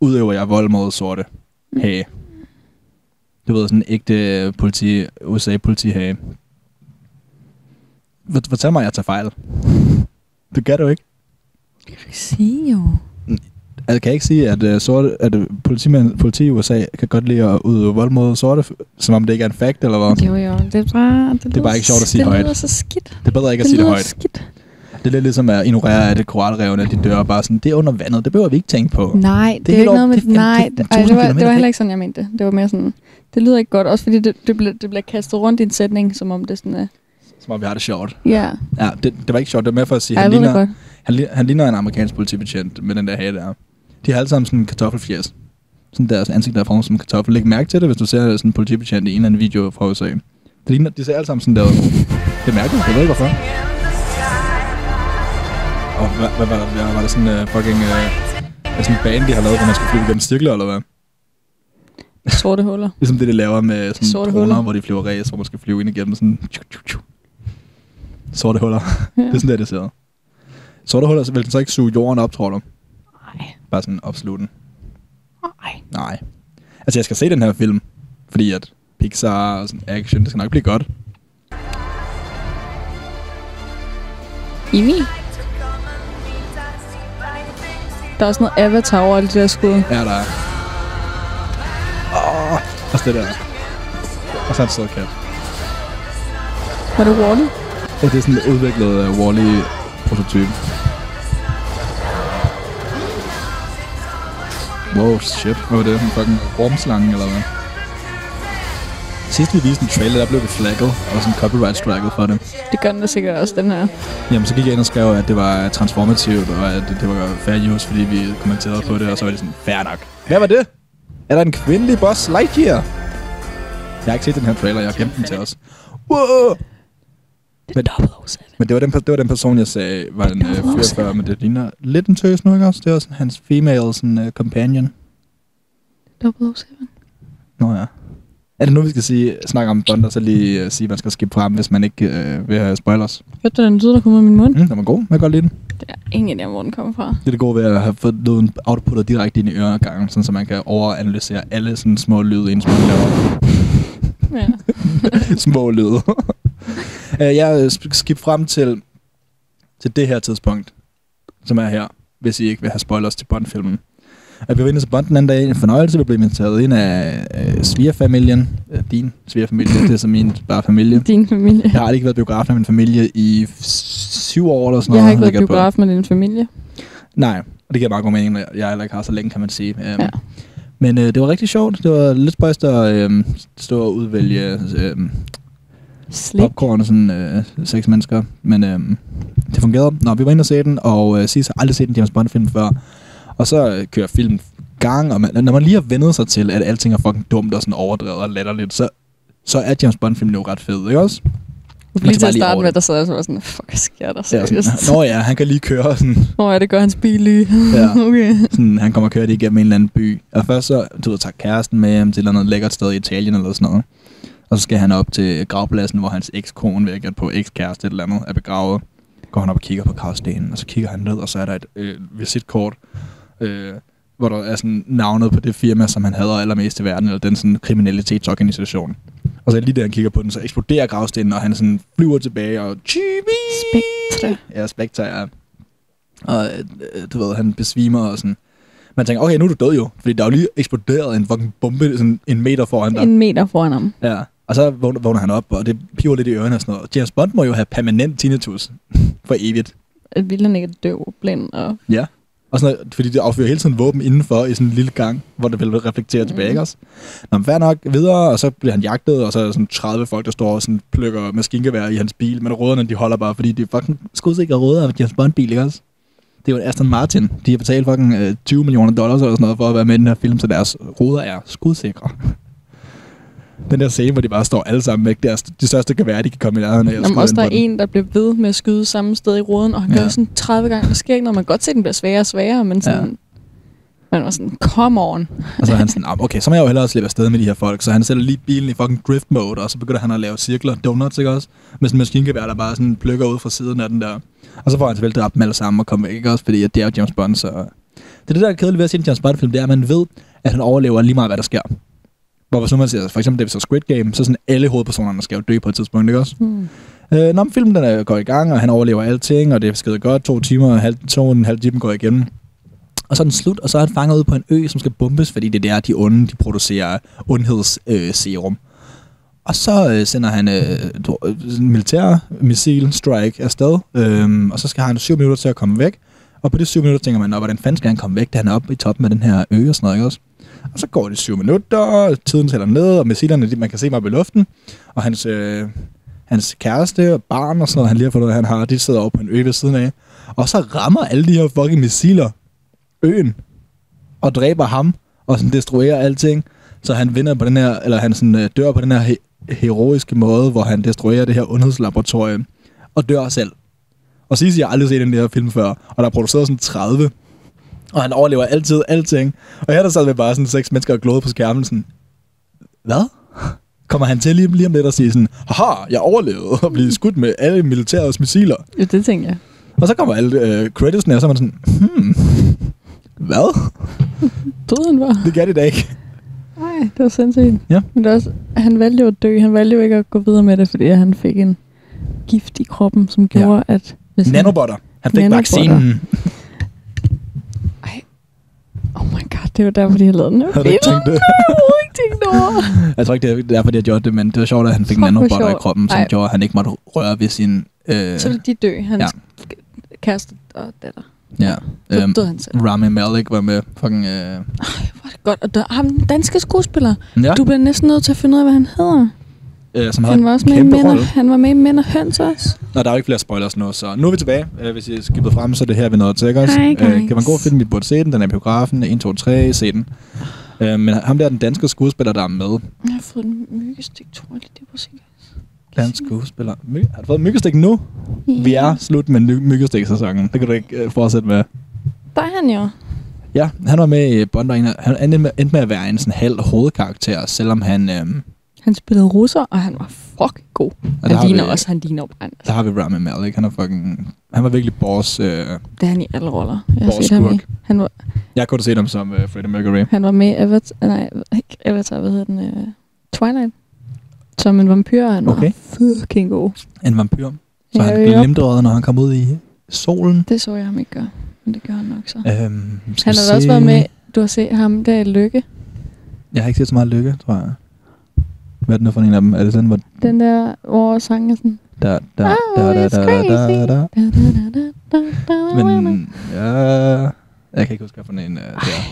udøver jeg vold mod sorte hage. Du ved, sådan en ægte politi, USA-politihage. Fort- Fortæl mig, at jeg tager fejl. Det kan du ikke. Sige jo. Jeg kan ikke sige, at, uh, sorte, at politimænd, politi i USA kan godt lide at udøve vold mod sorte, som om det ikke er en fact, eller hvad? Jo, jo. Det er bare... Det, Det er bare ikke sjovt at sige det højt. Det lyder så skidt. Det er bedre ikke at Det sige det højt. skidt. Det er lidt ligesom at ignorere, at det koralrevne, at de dør bare sådan, det er under vandet, det behøver vi ikke tænke på. Nej, det, det er, ikke noget med... det nej, det ej, det, 1000 var, det var heller ikke sådan, jeg mente det. Det var mere sådan... Det lyder ikke godt, også fordi det, det, bliver, det bliver kastet rundt i en sætning, som om det sådan er... Som om vi har det sjovt. Ja. Ja, det, det var ikke sjovt, det var mere for at sige, Ej, han jeg ligner, han, han ligner en amerikansk politibetjent med den der hage der. De har alle sammen sådan en kartoffelfjes. Sådan deres ansigt der er formet som en kartoffel. Læg mærke til det, hvis du ser sådan en politibetjent i en eller anden video fra USA. Det ligner, de ser alle sammen sådan der ud. Det er mærkeligt, jeg ved ikke hvorfor. Og hvad, hvad, hvad, hvad var det sådan uh, fucking... Uh, sådan en bane, de har lavet, hvor man skal flyve gennem cirkler, eller hvad? Sorte huller. Ligesom det, de laver med sådan Sorte droner, huller. hvor de flyver race, hvor man skal flyve ind igennem sådan... Tju, tju, tju. Sorte huller. Ja. det er sådan der, det ser. Sorte huller, så vil den så ikke suge jorden op, tror du? Nej. Bare sådan opsluge den. Nej. Nej. Altså, jeg skal se den her film, fordi at Pixar og sådan action, det skal nok blive godt. Imi. Der er også noget avatar over alle de der skud. Ja, der er. Åh, også det der. Og så en sød kat. Var det Wall-E? Ja, det er sådan en udviklet uh, Wall-E-prototype. Wow, shit. Hvad var det? En fucking ormslange, eller hvad? Sidst vi viste en trailer, der blev vi flagget, og sådan copyright striket for det. Det gør den da sikkert også, den her. Jamen, så gik jeg ind og skrev, at det var transformativt, og at det, det var fair use, fordi vi kommenterede på det, og så var det sådan, fair nok. Hvad var det? Er der en kvindelig boss Lightyear? Jeg har ikke set den her trailer, jeg har gemt den til os. Wow! Men, men det var, den, det var den person, jeg sagde, var en øh, fyr før, men det ligner lidt en tøs nu, ikke også? Det var sådan hans female sådan, uh, companion. 007. Nå ja. Er det nu, vi skal sige, snakke om Bond, og så lige uh, sige, at man skal skippe frem, hvis man ikke uh, vil have spoilers? Hørte du den lyd, der kom ud af min mund? Mm, den var god. Jeg kan godt lide den. Det er ingen idé, hvor den kommer fra. Det er det gode ved at have fået lyden outputtet direkte ind i øregangen, sådan, så man kan overanalysere alle sådan små lyde, inden man laver Ja. små lyde. uh, jeg sk- skip frem til, til det her tidspunkt, som er her, hvis I ikke vil have spoilers til Bond-filmen. At vi var inde til Bond den anden dag, en fornøjelse, vi blev inviteret ind af øh, svigerfamilien. Øh, din svigerfamilie, det er som min bare familie. Din familie. Jeg har aldrig ikke været i biografen med min familie i syv år eller sådan noget. Jeg har ikke været biograf med din familie. Nej, og det giver meget god mening, når jeg heller ikke har så længe, kan man sige. Um, Ja. Men øh, det var rigtig sjovt. Det var lidt spøjst at øh, stå og udvælge øh, Slik. popcorn og sådan øh, seks mennesker. Men øh, det fungerede. Nå, vi var inde og se den, og øh, Sis har aldrig set en James Bond-film før. Og så øh, kører filmen gang, og man, når man lige har vendet sig til, at alting er fucking dumt og sådan overdrevet og latterligt, så, så er James Bond-filmen jo ret fed, ikke også? Lige til at starte med, der sad jeg så var sådan, fuck, hvad sker der Ja, seriøst? sådan, Nå ja, han kan lige køre sådan. Nå ja, det gør hans bil lige. Ja. okay. sådan, han kommer og kører det igennem en eller anden by. Og først så, du ved, tager kæresten med hjem til et eller andet lækkert sted i Italien eller sådan noget. Og så skal han op til gravpladsen, hvor hans ekskone, gætte på ekskæreste et eller andet, er begravet. Går han op og kigger på gravstenen, og så kigger han ned, og så er der et øh, visitkort, øh, hvor der er sådan navnet på det firma, som han hader allermest i verden, eller den sådan kriminalitetsorganisation. Og så lige da han kigger på den, så eksploderer gravstenen, og han sådan flyver tilbage, og chibi! Spectre. Ja, Spectre, ja. Og øh, du ved, han besvimer og sådan. Man tænker, okay, nu er du død jo. Fordi der er jo lige eksploderet en fucking bombe sådan en meter foran dig. En meter foran ham. Ja. Og så vågner, vågner han op, og det piver lidt i ørerne og sådan noget. James Bond må jo have permanent tinnitus for evigt. Ville han ikke døv, blind og... Ja. Og sådan noget, fordi det affyrer hele tiden våben indenfor i sådan en lille gang, hvor det vil reflektere mm. tilbage, ikke også? Nå, men fair nok videre, og så bliver han jagtet, og så er der sådan 30 folk, der står og sådan plukker maskingevær i hans bil, men rødderne, de holder bare, fordi det er fucking skudsikre rødder af James Bond-bil, ikke også? Det er jo en Aston Martin. De har betalt fucking øh, 20 millioner dollars eller sådan noget for at være med i den her film, så deres ruder er skudsikre. Den der scene, hvor de bare står alle sammen væk, det er de største gevær, de kan komme i nærheden af. Jamen, også der er en, der bliver ved med at skyde samme sted i ruden, og han Ja. gør det sådan 30 gange. Der sker ikke noget. Man kan godt se, at den bliver sværere og sværere, men sådan... Ja. Man var sådan, come on. Og så er han sådan, "Ah, okay, så må jeg jo hellere slippe afsted med de her folk. Så han sætter lige bilen i fucking drift mode, og så begynder han at lave cirkler, donuts, ikke også? Med sådan en maskingevær, der bare sådan plukker ud fra siden af den der. Og så får han selvfølgelig dræbt dem alle sammen og kommer væk, ikke også? Fordi det er jo James Bond, så... Det er det, der er kedeligt ved at se en James Bond-film, det er, at man ved, at han overlever lige meget, hvad der sker. Hvor hvis nu man siger, for eksempel det vi så Squid Game, så er sådan alle hovedpersonerne skal jo dø på et tidspunkt, ikke også? Hmm. Øh, når filmen den er, går i gang, og han overlever alting, og det er skide godt, to timer, og halv, to og en halv time går igennem. Og så er den slut, og så er han fanget ude på en ø, som skal bombes, fordi det er der, de onde, de producerer ondhedsserum. Øh, serum. og så øh, sender han øh, øh, en militær missil strike afsted, øh, og så skal han have syv minutter til at komme væk. Og på de syv minutter tænker man, "Nå, hvordan fanden skal han komme væk, da han er oppe i toppen af den her ø og sådan noget, ikke også? Og så går det syv minutter, og tiden tæller ned, og missilerne, de, man kan se mig op i luften. Og hans, øh, hans kæreste og barn og sådan noget, han lige har fundet, han har, de sidder over på en ø ved siden af. Og så rammer alle de her fucking missiler øen, og dræber ham, og sådan destruerer alting. Så han vinder på den her, eller han sådan, øh, dør på den her he- heroiske måde, hvor han destruerer det her ondhedslaboratorium, og dør selv. Og Sisi har aldrig set den der film før, og der er produceret sådan 30. Og han overlever altid alting. Og her der sad vi bare sådan seks mennesker og glåede på skærmen sådan, hvad? Kommer han til lige, lige om lidt og sige sådan, haha, jeg overlevede og blive skudt med alle militærets missiler. Ja, det tænker jeg. Og så kommer alle øh, creditsene, og så er man sådan, hmm, hvad? Døde han var? Det gør det da ikke. Nej, det var sindssygt. Ja. Men det også, han valgte jo at dø. Han valgte jo ikke at gå videre med det, fordi han fik en gift i kroppen, som gjorde, ja. at... Hvis Nanobotter. Han fik Nanobotter. vaccinen. Oh my god, det var derfor, de har lavet den. Har du ikke tænkt det? Jeg har ikke tænkt over. Jeg tror ikke, det er derfor, de har gjort det, men det var sjovt, at han fik hvor nanobotter i kroppen, som Ej. gjorde, at han ikke måtte røre ved sin... Øh, Så ville de dø, hans ja. ja. kæreste og datter. ja. Så døde han selv. Rami Malek var med. Fucking, øh, Godt, og der, ham, danske skuespiller. Ja. Du bliver næsten nødt til at finde ud af, hvad han hedder. Øh, som havde Han var også med i kæmpe rolle. han var med i Mænd og Høns også. Nå, der er jo ikke flere spoilers nu, så nu er vi tilbage. Øh, hvis I skibet frem, så er det her, vi nåede til, ikke også? Hej, Øh, kan man gå og finde, vi burde se den. Den er i biografen. 1, 2, 3, se den. Øh, men ham der er den danske skuespiller, der er med. Jeg har fået en myggestik, tror jeg det var sikkert. Dansk skuespiller. My- har du fået myggestik nu? Vi er slut med my- myggestik-sæsonen. Det kan du ikke øh, fortsætte med. Der er han jo. Ja, han var med i Bond, og han endte med, endte med at være en sådan halv hovedkarakter, selvom han... Øhm, Han spillede russer, og han var fucking god. der Han ligner vi- også, han ligner bare. der har vi Rami Malek. Han er fucking... Han var virkelig boss. Øh, Det er han i alle roller. Jeg set ham i. Han var, jeg kunne se ham som uh, Freddie Mercury. han var med i Avatar, nej, ikke Avatar, hvad hedder den? Uh, Twilight. Som en vampyr, og han Okay. var fucking god. En vampyr. Så Ja, han ja. glimrede, når han kom ud i solen. Det så jeg ham ikke gøre, men det gør han nok så. Øhm, han har da også været med, du har set ham der i Lykke. Jeg har ikke set så meget lykke, tror jeg. Hvad er det nu for en af dem? Er det den, hvor... Den der, hvor sangen er sådan... Crazy. der, der. Da, da, da, da, da, da, Men, ja... Jeg kan ikke huske, for en uh, det er.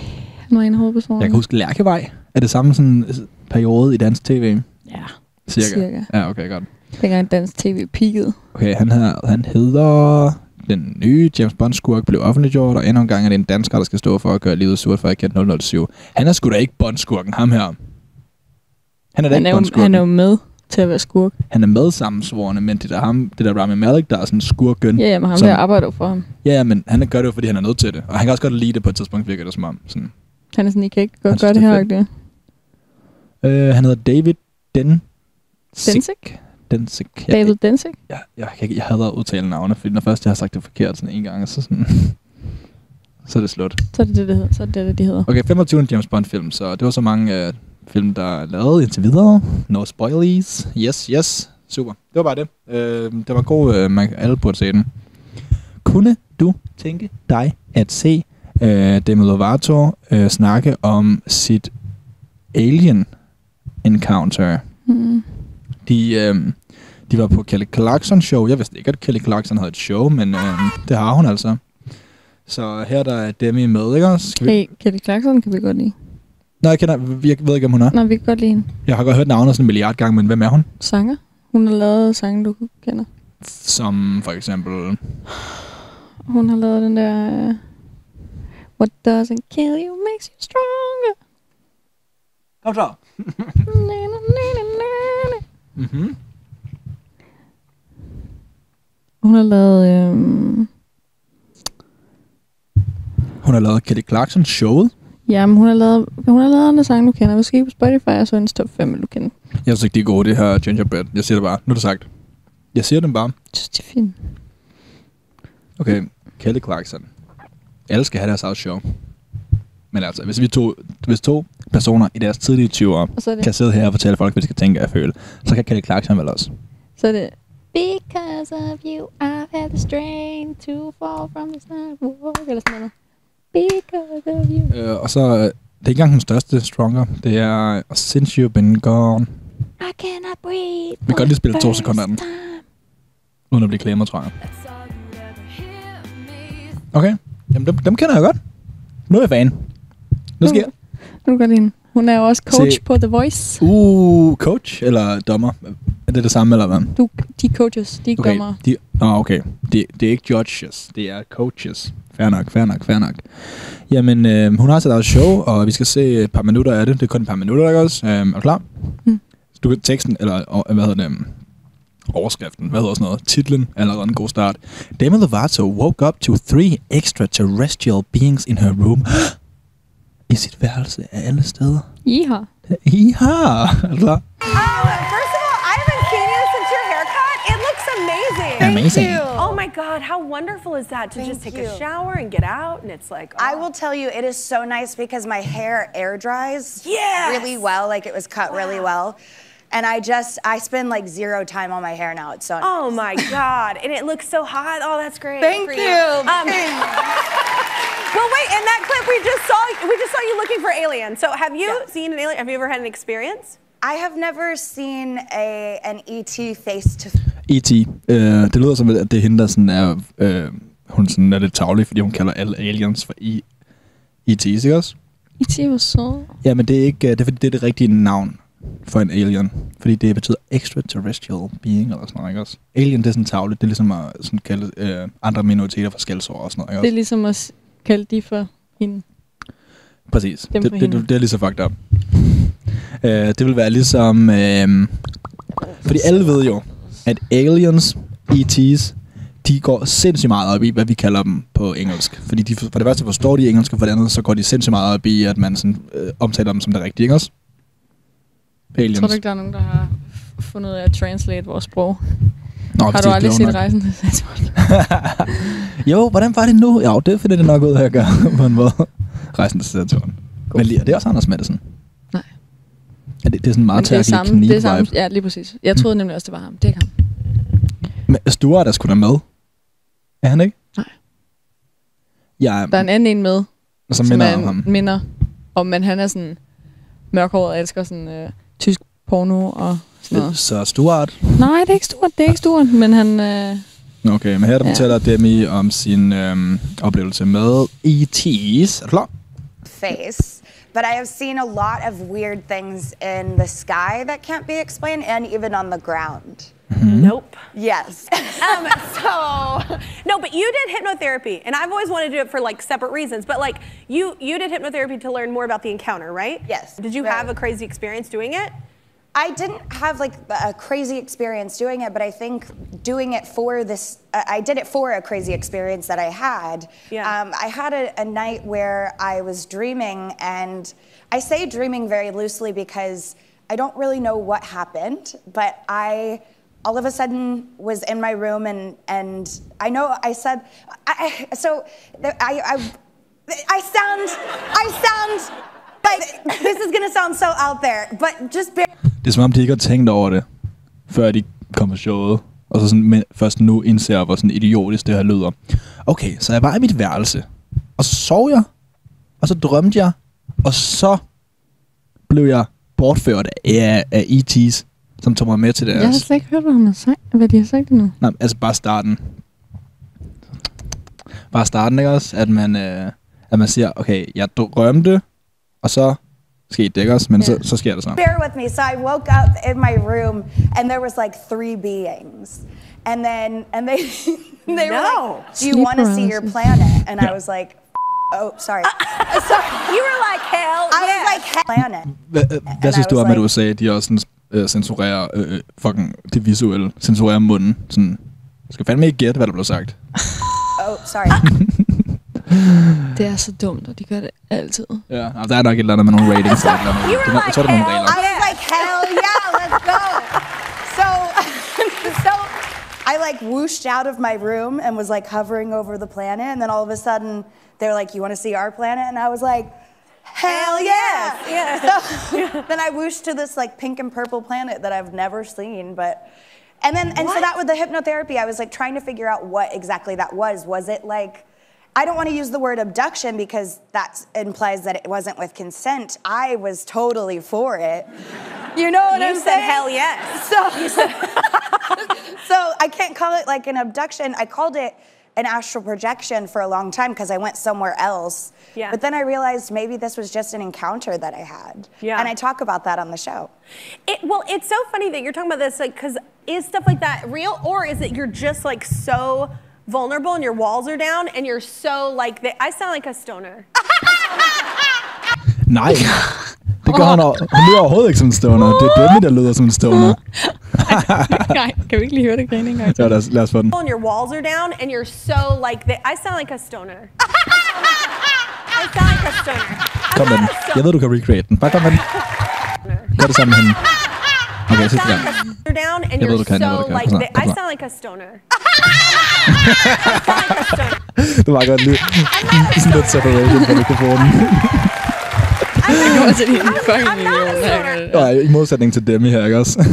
Han var en. Jeg kan huske Lærkevej. Er det samme sådan periode i dansk tv? Ja. Cirka. Cirka. Ja, okay, godt. Dengang dansk tv peakede. Okay, han, her, han hedder... Den nye James Bond-skurk blev offentliggjort, og endnu en gang er det en dansker, der skal stå for at gøre livet surt for agent 007. Han er sgu da ikke Bond-skurken, ham her. Han er da Han ikke er, jo, han er jo med til at være skurk. Han er med sammensvorene, men det der, ham, det der Rami Malek, der er sådan en skurken. Ja, ja, men ham som- der arbejder jo for ham. Ja, ja, men han gør det jo, fordi han er nødt til det. Og han kan også godt lide det på et tidspunkt, virker det som om. Sådan. Han er sådan, I kan ikke godt gøre det det er her. Ikke? Øh, han hedder David Den... Densik? Densik. Jeg, David Densik? jeg, jeg, jeg, jeg hader at udtale navne, fordi når først jeg har sagt det forkert sådan en gang, så, sådan, så er det slut. Så er det det, det hedder. Så er det det, de hedder. Okay, 25. James Bond film, så det var så mange øh, film, der er lavet indtil videre. No spoilies. Yes, yes. Super. Det var bare det. Øh, det var god, øh, man, alle burde se den. Kunne du tænke dig at se øh, Demi Lovato øh, snakke om sit alien encounter? Hmm. De, øh, de var på Kelly Clarkson show. Jeg vidste ikke, at Kelly Clarkson havde et show, men øh, det har hun altså. Så her der er Demi med, ikke også? Hey, Kelly Clarkson kan vi godt lide. Nå, jeg, kender, jeg ved ikke, om hun er. Nå, vi kan godt lide hende. Jeg har godt hørt navnet sådan en milliard gange, men hvem er hun? Sanger. Hun har lavet sange, du kender. Som for eksempel... Hun har lavet den der... øh, What doesn't kill you makes you stronger. Kom så. Mm-hmm. Hun har lavet... Øhm... Hun har lavet Kelly Clarkson showet. Jamen, hun har lavet, hun har lavet andre sange, du kender. Hvis du kigger på Spotify, og så hendes top 5, du kender. Jeg synes ikke, de er gode, det her Gingerbread. Jeg siger det bare. Nu er det sagt. Jeg siger dem bare. Jeg synes, det er fint. Okay, Kelly Clarkson. Alle skal have deres eget show. Men altså, hvis vi to, hvis to personer i deres tidlige 20 år Og så er det- kan sidde her og fortælle folk, hvad de skal tænke og føle, så kan Kelly Clarkson vel også. Så er det... Because of you, I've had the strength to fall from the sidewalk. Eller sådan noget. Because of you. Øh, og så, øh, det er ikke engang den største Stronger. Det er Since You've Been Gone. I cannot breathe. Vi kan godt lige spille to sekunder af den. Uden at blive klemmer, tror jeg. Okay, jamen dem, dem kender jeg godt. Nu er jeg fan. Nu skal jeg... Nu går det ind. Hun er jo også coach Se. på The Voice. Uh, coach eller dommer? Er det det samme, eller hvad? Du, de coaches, de er Okay, dommer. de, oh, okay. Det, det er ikke judges, det er coaches. Fair nok, fair nok, fair nok. Jamen, øh, hun har sit eget show, og vi skal se et par minutter af det. Det er kun et par minutter, ikke også? Øh, er du klar? Mm. Du kan teksten, eller og, hvad hedder det? øhm, Overskriften, hvad hedder sådan noget? Titlen er allerede en god start. Demi Lovato woke up to three extraterrestrial beings in her room. I sit værelse af alle steder. Iha. Iha! Er du klar? First of all, I haven't seen you since your haircut. It looks amazing. Thank Amazing. you. Oh my God, how wonderful is that to just take a shower and get out and it's like, I will tell you, it is so nice because my hair air dries Yes! really well. Like it was cut really well. And I just, I spend like zero time on my hair now. It's so nice. Oh my God, and it looks so hot. Oh, that's great. Thank for you. Um, well, wait. In that clip, we just saw we just saw you looking for aliens. So, have you seen an alien? Have you ever had an experience? I have never seen a an ET face to E.T. Øh, det lyder som, at det er hende, der sådan er... Øh, hun sådan er lidt tavlig, fordi hun kalder alle aliens for E- E.T. ikke også? E.T. var så... Ja, men det er ikke... øh, Det er, fordi det er det rigtige navn for en alien. Fordi det betyder extraterrestrial being eller sådan noget, ikke også? Alien, det er sådan tavligt. Det er ligesom at sådan kalde øh, andre minoriteter for skældsord og sådan noget, ikke Det er også? ligesom at kalde de for hende. Præcis. Dem Det, det, hende. det, det er lige så fucked up. øh, det vil være ligesom... Øh, fordi alle ved jo, at aliens, ET's, de går sindssygt meget op i, hvad vi kalder dem på engelsk. Fordi de, for det første forstår de engelsk, og for det andet, så går de sindssygt meget op i, at man sådan, øh, omtaler dem som det rigtige, ikke også? Aliens. Tror du ikke, der er nogen, der har fundet ud af at translate vores sprog? Nå, har du aldrig set nok. Rejsen til Saturn? Jo, hvordan var det nu? Ja, det finder det nok ud af at gøre på en måde. Rejsen til Saturn. Men lige, er det også Anders Madsen? Ja, det, det er sådan meget Men det er tærkelig samme, det er samme, ja, lige præcis. Jeg troede nemlig også, det var ham. Det er ikke ham. Men Stuart er sgu da med. Er han ikke? Nej. Ja, Der er en anden en med, som minder er om ham. minder om, men han er sådan mørkhåret og elsker sådan øh, tysk porno og sådan noget. Så Stuart. Nej, det er ikke stort, det er ikke stort, men han... Øh, Okay, men her der Ja. fortæller Demi om sin øhm, oplevelse med E.T.'s. Er du klar? face. But I have seen a lot of weird things in the sky that can't be explained and even on the ground. Nope. Yes. um, so no, but you did hypnotherapy, and I've always wanted to do it for like separate reasons. But like you, you did hypnotherapy to learn more about the encounter, right? Yes. Did you Right. have a crazy experience doing it? I didn't have like a crazy experience doing it, but I think doing it for this, I did it for a crazy experience that I had. Yeah. Um, I had a, a night where I was dreaming, and I say dreaming very loosely because I don't really know what happened, but I all of a sudden was in my room, and and I know I said, I, I- so I, I I sound, I sound like this is gonna sound so out there, but just bear Det er som om, de ikke har tænkt over det, før de kom på showet. Og så sådan, men først nu indser, hvor sådan idiotisk det her lyder. Okay, så jeg var i mit værelse. Og så sov jeg. Og så drømte jeg. Og så blev jeg bortført af, af E.T.'s, som tog mig med til Jeg har deres... slet ikke hørt, hvad, hun har sagt, hvad de har sagt endnu. Nej, altså bare starten. Bare starten, ikke også? At man, øh, at man siger, okay, jeg drømte, og så skete det, ikke også? Men så, så sker det så. bear with me. So I woke up in my room and there was like three beings. And then and they they were No. like, "Do you want to see your planet?" And I Yeah. was like, "Oh, sorry." sorry. You were like hell. I was like, "Hell, "Planet." Hvad, øh, hvad synes du om, at USA, de også sådan, øh, censurerer øh, øh, fucking det visuelle, censurerer munden? Sådan, jeg skal fandme ikke gætte, hvad der blev sagt. Oh, sorry. Det er så dumt, og de gør det altid. Ja, altså, der er nok et eller andet med nogle ratings. eller andet. You Det were er- Jeg tror, der er nogle regler. I was like, hell yeah, let's go. So, so I like whooshed out of my room and was like hovering over the planet, and then all of a sudden they were like, "You want to see our planet?" And I was like, "Hell yeah!" Yeah. So then I whooshed to this like pink and purple planet that I've never seen, but. And then, and so that with the hypnotherapy, I was like trying to figure out what exactly that was. Was it like, I don't want to use the word abduction because that implies that it wasn't with consent. I was totally for it. You know what You I'm said saying? hell yes. So, so I can't call it like an abduction. I called it an astral projection for a long time because I went somewhere else. Yeah. But then I realized maybe this was just an encounter that I had. Yeah. And I talk about that on the show. It, well, it's so funny that you're talking about this, like, because is stuff like that real, or is it you're just like so vulnerable and your walls are down and you're so like that? I sound like a stoner. Nej, det gør han over. Hun lyder overhovedet ikke som en stoner. Det er Demi, der lyder som en stoner. Nej, kan vi ikke lige høre det grine engang? Ja, lad os, lad os få den. And your walls are down and you're so like that. I sound like a stoner. I sound like a stoner. Kom med den. Jeg ved, du kan recreate den. Bare kom med den. Gør det sammen med hende. Okay, sidste gang. You're down and Jeg ved, you're du kan, jeg ved, so du kan. like Kom så, that. kom I så. sound like a stoner. Det var godt lige sådan lidt separation på mikrofonen. Jeg kommer til din fucking million. Nej, i modsætning til Demi her, ikke også?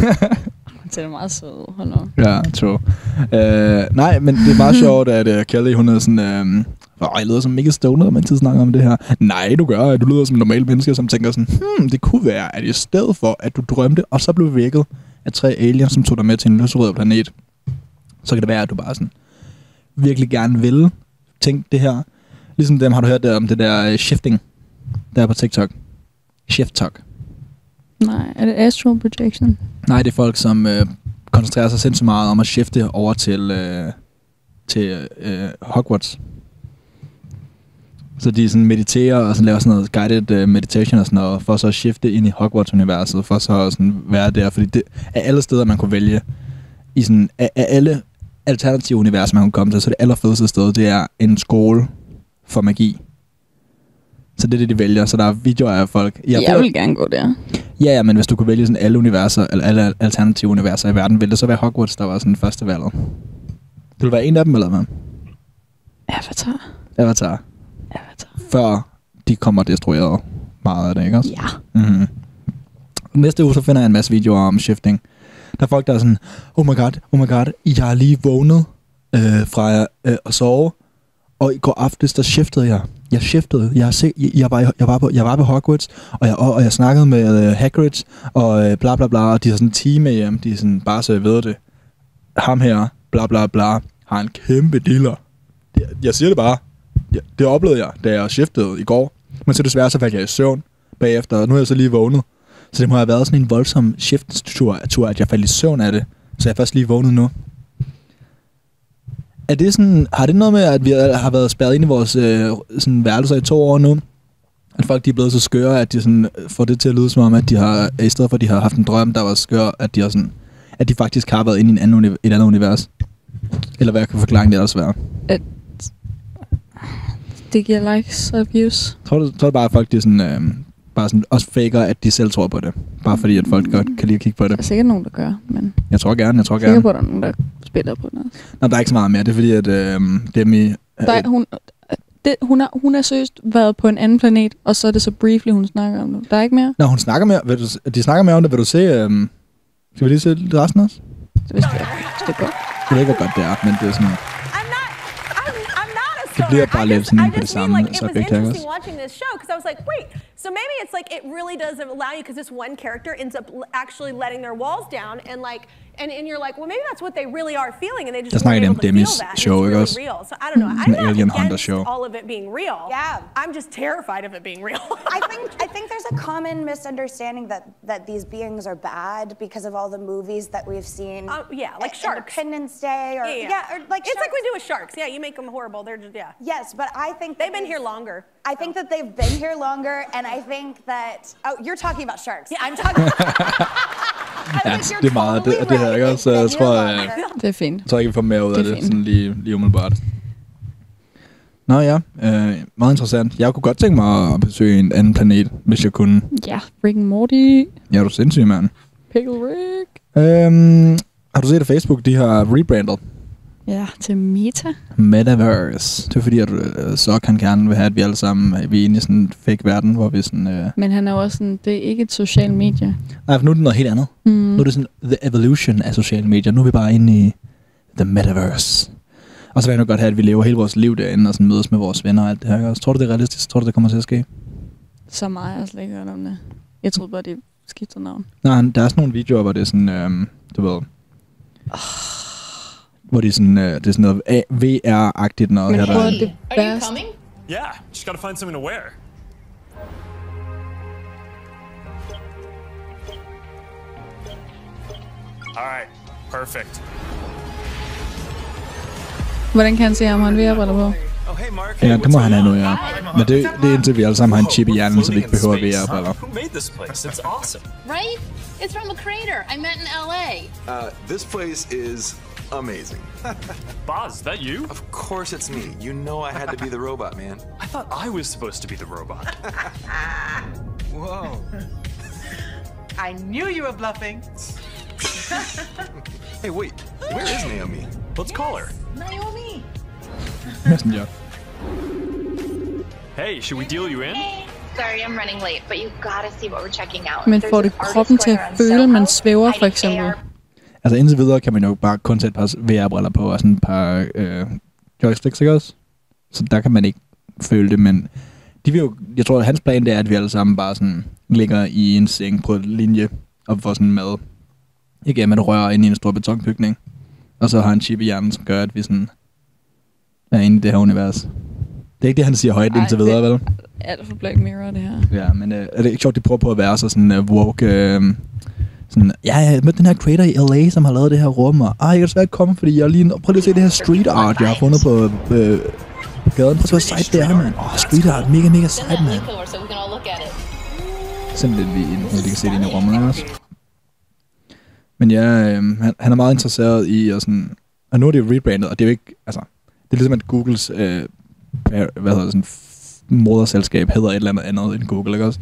Det er meget sød. Hold nu. ja, true. Uh, nej, men det er meget sjovt, at uh, Kelly, hun er sådan... Uh, Åh, jeg lyder som mega stoner, men tid snakker om det her. Nej, du gør. Du lyder som en normal menneske, som tænker sådan, hmm, det kunne være, at i stedet for, at du drømte, og så blev vækket af tre aliens, som tog dig med til en løsrød planet, så kan det være, at du bare sådan virkelig gerne vil tænke det her. Ligesom dem har du hørt der om det der shifting, der er på TikTok. Shift talk. Nej, er det astral projection? Nej, det er folk, som øh, koncentrerer sig sindssygt meget om at skifte over til, øh, til øh, Hogwarts. Så de sådan mediterer og sådan laver sådan noget guided øh, meditation og sådan noget, for så at skifte ind i Hogwarts-universet, for så at sådan være der. Fordi det er alle steder, man kunne vælge, i sådan, af, af alle alternative universer, man kunne komme til, så det allerfedeste sted, det er en skole for magi. Så det er det, de vælger. Så der er videoer af folk. Jeg, jeg vil gerne gå der. Ja, ja, men hvis du kunne vælge sådan alle universer, eller alle alternative universer i verden, ville det så være Hogwarts, der var sådan første valget? Det ville være en af dem, eller hvad? Avatar. Avatar. Avatar. Før de kommer destrueret meget af det, ikke også? Ja. Mm-hmm. Næste uge, så finder jeg en masse videoer om shifting. Der er folk, der er sådan, oh my god, oh my god, jeg har lige vågnet øh, fra øh, at sove, og i går aftes, der shiftede jeg. Jeg shiftede. Jeg, se, jeg, jeg, var, jeg, var på, jeg var på Hogwarts, og jeg, og, og jeg snakkede med øh, uh, Hagrid, og uh, bla bla bla, og de har sådan en team med hjem. De er sådan, bare så jeg ved det. Ham her, bla bla bla, har en kæmpe dealer. Jeg, jeg siger det bare. Det, det oplevede jeg, da jeg shiftede i går. Men så desværre, så faldt jeg i søvn bagefter, og nu er jeg så lige vågnet. Så det må have været sådan en voldsom shift-tur, at jeg faldt i søvn af det. Så jeg er først lige vågnet nu. Er det sådan, har det noget med, at vi har været spærret ind i vores øh, sådan værelser i to år nu? At folk de er blevet så skøre, at de sådan får det til at lyde som om, at de har, i stedet for at de har haft en drøm, der var skør, at de, har sådan, at de faktisk har været inde i en anden, et andet univers? Eller hvad kan forklaringen det ellers være? At det giver likes og views. Tror du, tror du bare, at folk de er sådan, øh, bare sådan, også faker, at de selv tror på det? Bare fordi, at folk godt kan lide at kigge på Der er det? sikkert nogen, der gør, men Jeg tror gerne, jeg tror jeg er sikker gerne. på, at der er nogen, der spiller på noget. Nå, der er ikke så meget mere. Det er fordi, at øh, Demi... Der er, hun, det, hun, har, hun har seriøst været på en anden planet, og så er det så briefly, hun snakker om det. Der er ikke mere? Når hun snakker mere, vil du, de snakker mere om det, vil du se... Øh, skal vi lige se resten også? Det vidste jeg ikke. Det er godt. Jeg ved ikke, hvor godt det er, men det er sådan... Det bliver bare lidt sådan på det samme subjekt her, også? So maybe it's like it really does allow you because this one character ends up actually letting their walls down and like, and, and you're like, well, maybe that's what they really are feeling and they just Der snakker weren't de om able Demi's that. show, it's ikke really real. So I don't know. I'm en not Alien Hunter against show. all of it being real. Yeah. I'm just terrified of it being real. I think I think there's a common misunderstanding that that these beings are bad because of all the movies that we've seen. Uh, yeah, like I- sharks. Independence Day, or Yeah, yeah. or like it's like we do with sharks. Yeah, you make them horrible. They're just yeah. Yes, but I think They've been here longer. I think that they've been here longer, and I think that oh, you're talking about sharks. Yeah, I'm talking. Ja, det er meget det, det her, ikke? Så jeg tror, jeg, Det er fint. jeg tror ikke, vi får mere ud af Det er det, sådan lige, lige umiddelbart. Nå ja, øh, meget interessant. Jeg kunne godt tænke mig at besøge en anden planet, hvis jeg kunne. Ja, Rick and Morty, Ja, er du sindssyg, mand. Pickle Rick. Øhm, har du set, at Facebook de har rebrandet Ja, til Meta. Metaverse? Det er fordi, at øh, så kan gerne vil have, at vi alle sammen vi er inde i sådan en fake verden, hvor vi sådan... Øh, Men han er jo også sådan, det er ikke et socialt medie. nej, for nu er det noget helt andet. Mm. Nu er det sådan the evolution af sociale medier. Nu er vi bare inde i the metaverse. Og så vil jeg nok godt have, at vi lever hele vores liv derinde og sådan mødes med vores venner og alt det her. også? Tror du, det er realistisk? Tror du, det kommer til at ske? Så meget har jeg slet ikke hørt om det. Jeg troede bare, de skiftede navn. Nej, der er sådan nogle videoer, hvor det er sådan, øhm, du ved... Hvor det er sådan, øh, det er sådan noget VR-agtigt noget. Men her, der. det Are you værste. coming? Yeah, just gotta find something to wear. Alright, perfect. Hvordan kan han se, om han vil briller på? Oh. Ja, det må han have nu, ja. Men det, det er indtil vi alle sammen har en chip i hjernen, så vi ikke behøver VR-briller. Who made this place? It's awesome. Right? It's from a crater I met in LA. Uh, this place is amazing. Boz, is that you? Of course it's me. You know I had to be the robot, man. I thought I was supposed to be the robot. Whoa. I knew you were bluffing. Hey, wait. Where is Naomi? Let's call her. Naomi. Messenger. Hey, should we deal you in? Sorry, I'm running late, but you gotta see what we're checking out. Men får det kroppen til at føle, man svæver, for er eksempel? Altså indtil videre kan man jo bare kun sætte et par VR-briller på og sådan et par øh, joysticks, ikke også? Så der kan man ikke føle det, men de vil jo, jeg tror, at hans plan det er, at vi alle sammen bare sådan ligger i en seng på linje og får sådan mad. At man rører ind i en stor betonbygning. Og så har han chip i hjernen, som gør, at vi sådan er inde i det her univers. Det er ikke det, han siger højt Ej, indtil videre, det- vel? Alt for Black Mirror, det her. Ja, men øh, er det ikke sjovt, de prøver på at være så sådan uh, woke... Øh, sådan, ja, jeg mødte den her creator i LA, som har lavet det her rum, og ej, jeg kan desværre ikke komme, fordi jeg lige... Prøv lige at se det her street art, jeg har fundet på øh, gaden. Prøv at se, hvor sejt det er, mand. Åh, oh, street art, mega, mega sejt, mand. Simpelthen vi, ind, kan se det inde i rummet, også? Altså. Men ja, øh, han, han er meget interesseret i, og sådan... Og nu er det jo rebrandet, og det er jo ikke... Altså, det er ligesom, at Googles... Øh, hvad hedder det, sådan, moderselskab hedder et eller andet andet end Google, ikke også?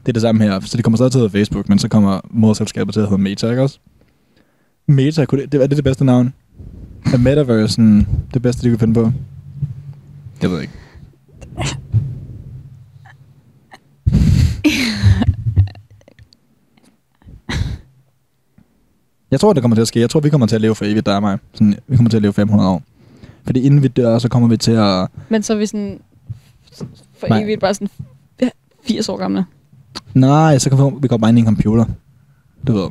Det er det samme her. Så det kommer stadig til at hedde Facebook, men så kommer moderselskabet til at hedde Meta, ikke også? Meta, kunne det, det, er det det bedste navn? Er Metaversen det bedste, de kunne finde på? Jeg ved ikke. Jeg tror, det kommer til at ske. Jeg tror, vi kommer til at leve for evigt, der er mig. Sådan, vi kommer til at leve 500 år. Fordi inden vi dør, så kommer vi til at... Men så er vi sådan for Nej. evigt bare sådan 80 år gamle. Nej, så kan vi, vi kommer bare ind i en computer. Du ved.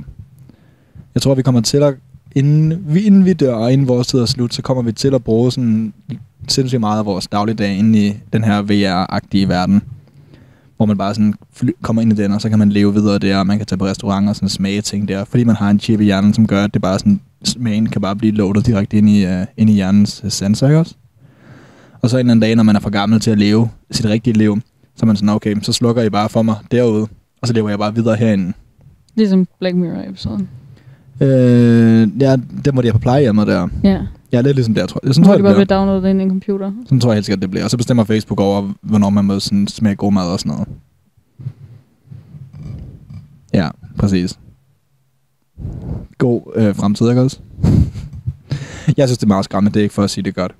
Jeg tror, vi kommer til at... Inden vi, inden vi dør, og inden vores tid er slut, så kommer vi til at bruge sådan sindssygt meget af vores dagligdag inde i den her VR-agtige verden. Hvor man bare sådan fly, kommer ind i den, og så kan man leve videre der, og man kan tage på restauranter og sådan smage ting der. Fordi man har en chip i hjernen, som gør, at det bare sådan smagen kan bare blive loadet direkte ind i, uh, ind i hjernens sensor, ikke også? Og så en eller anden dag, når man er for gammel til at leve sit rigtige liv, så er man sådan, okay, så slukker I bare for mig derude, og så lever jeg bare videre herinde. Ligesom Black Mirror-episoden. Øh, ja, må de have på plejehjemmet der. Ja. Ja, det er ligesom der, tror jeg. Så Sådan tror jeg, bare det bliver bliver. downloadet ind i en computer. Sådan tror jeg helt sikkert, det bliver. Og så bestemmer Facebook over, hvornår man må sådan smage god mad og sådan noget. Ja, præcis. God øh, fremtid, ikke også? jeg synes, det er meget skræmmende. Det er ikke for at sige det godt.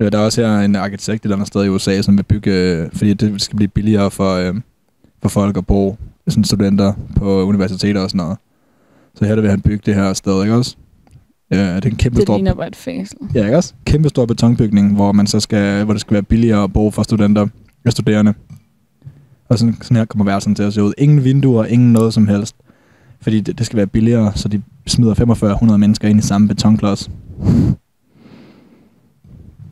Øh, Der er også her en arkitekt et eller andet sted i USA, som vil bygge, øh, fordi det skal blive billigere for, øh, for folk at bo, sådan studenter på universiteter og sådan noget. Så her der vil han bygge det her sted, ikke også? Øh, det er en kæmpe Det stor... ligner bare et fængsel. Ja, ikke også? Kæmpe stor betonbygning, hvor, man så skal, hvor det skal være billigere at bo for studenter og studerende. Og sådan, sådan her kommer værelsen til at se ud. Ingen vinduer, ingen noget som helst. Fordi det, det skal være billigere, så de smider 4500 mennesker ind i samme betonklods.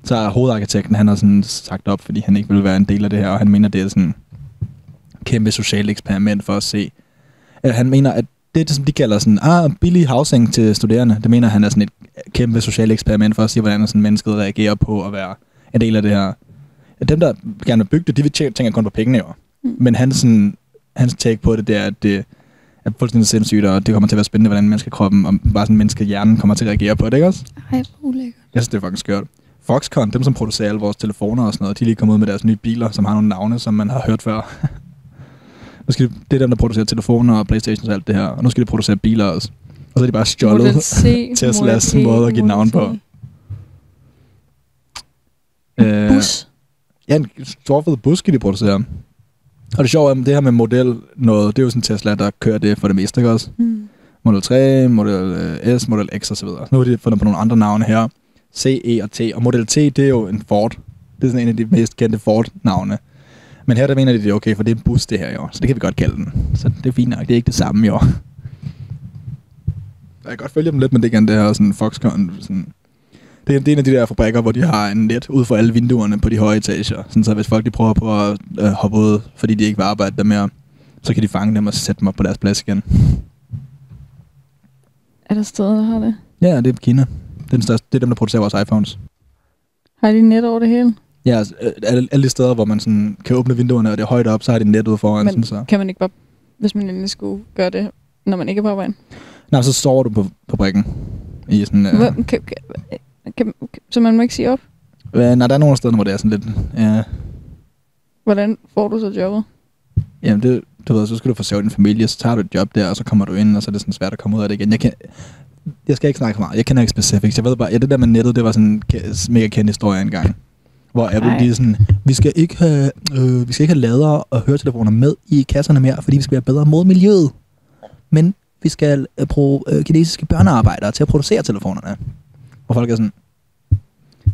Så er hovedarkitekten, han har sådan sagt op, fordi han ikke vil være en del af det her, og han mener, det er sådan kæmpe socialt eksperiment for at se. Eller han mener, at det er det, som de kalder sådan, ah, billig housing til studerende. Det mener han er sådan et kæmpe socialt eksperiment for at se, hvordan sådan mennesket reagerer på at være en del af det her. Dem, der gerne vil bygge det, de vil tjene- tænker kun på pengene jo. Mm. Men hans, sådan, hans take på det, det er, at det er fuldstændig sindssygt, og det kommer til at være spændende, hvordan menneskekroppen og bare sådan menneskehjernen kommer til at reagere på det, ikke også? Ej, ulækkert. Jeg synes, det er fucking skørt. Foxconn, dem som producerer alle vores telefoner og sådan noget, de er lige kommet ud med deres nye biler, som har nogle navne, som man har hørt før. nu skal de, det er dem, der producerer telefoner og Playstation og alt det her, og nu skal de producere biler også. Og så er de bare stjålet Teslas E, måde at give navn på. Øh, Bus. Ja, en stor fed bus skal de producere. Og det sjove er, at det her med model noget, det er jo sådan en Tesla, der kører det for det meste, ikke også? Mm. Model 3, Model øh, S, Model X og så videre. Nu har de fundet på nogle andre navne her. C, E og T. Og Model T, det er jo en Ford. Det er sådan en af de mest kendte Ford-navne. Men her der mener de, det er okay, for det er en bus, det her jo. Så det kan vi godt kalde den. Så det er fint nok. Det er ikke det samme jo. Jeg kan godt følge dem lidt med det igen, det her sådan Foxconn. Sådan. Det, er, det er en af de der fabrikker, hvor de har en net ud for alle vinduerne på de høje etager. Sådan så hvis folk de prøver på at øh, hoppe ud, fordi de ikke vil arbejde der mere, så kan de fange dem og sætte dem op på deres plads igen. Er der steder, der har det? Ja, det er Kina. Det er, den største, det er dem, der producerer vores iPhones. Har de net over det hele? Ja, altså, øh, alle, alle de steder, hvor man sådan kan åbne vinduerne, og det er højt op, så har de net ude foran. Men sådan, så. kan man ikke bare, hvis man endelig skulle gøre det, når man ikke er på arbejde? Nej, så sover du på fabrikken. I sådan, øh, Hvor, kan, kan, kan, kan, så man må ikke sige op? øh, nej, der er nogle steder, hvor det er sådan lidt... Ja, Hvordan får du så jobbet? jamen, det, du ved, så skal du forsørge din familie, så tager du et job der, og så kommer du ind, og så er det sådan svært at komme ud af det igen. Jeg, kan, jeg skal ikke snakke for meget. Jeg kender ikke specifics. Jeg ved bare, ja, det der med nettet, det var sådan en mega kendt historie engang. Hvor Apple Ej. de er sådan, vi skal ikke have, øh, vi skal ikke have lader og høretelefoner med i kasserne mere, fordi vi skal være bedre mod miljøet. Men vi skal øh, bruge øh, kinesiske børnearbejdere til at producere telefonerne. Hvor folk er sådan,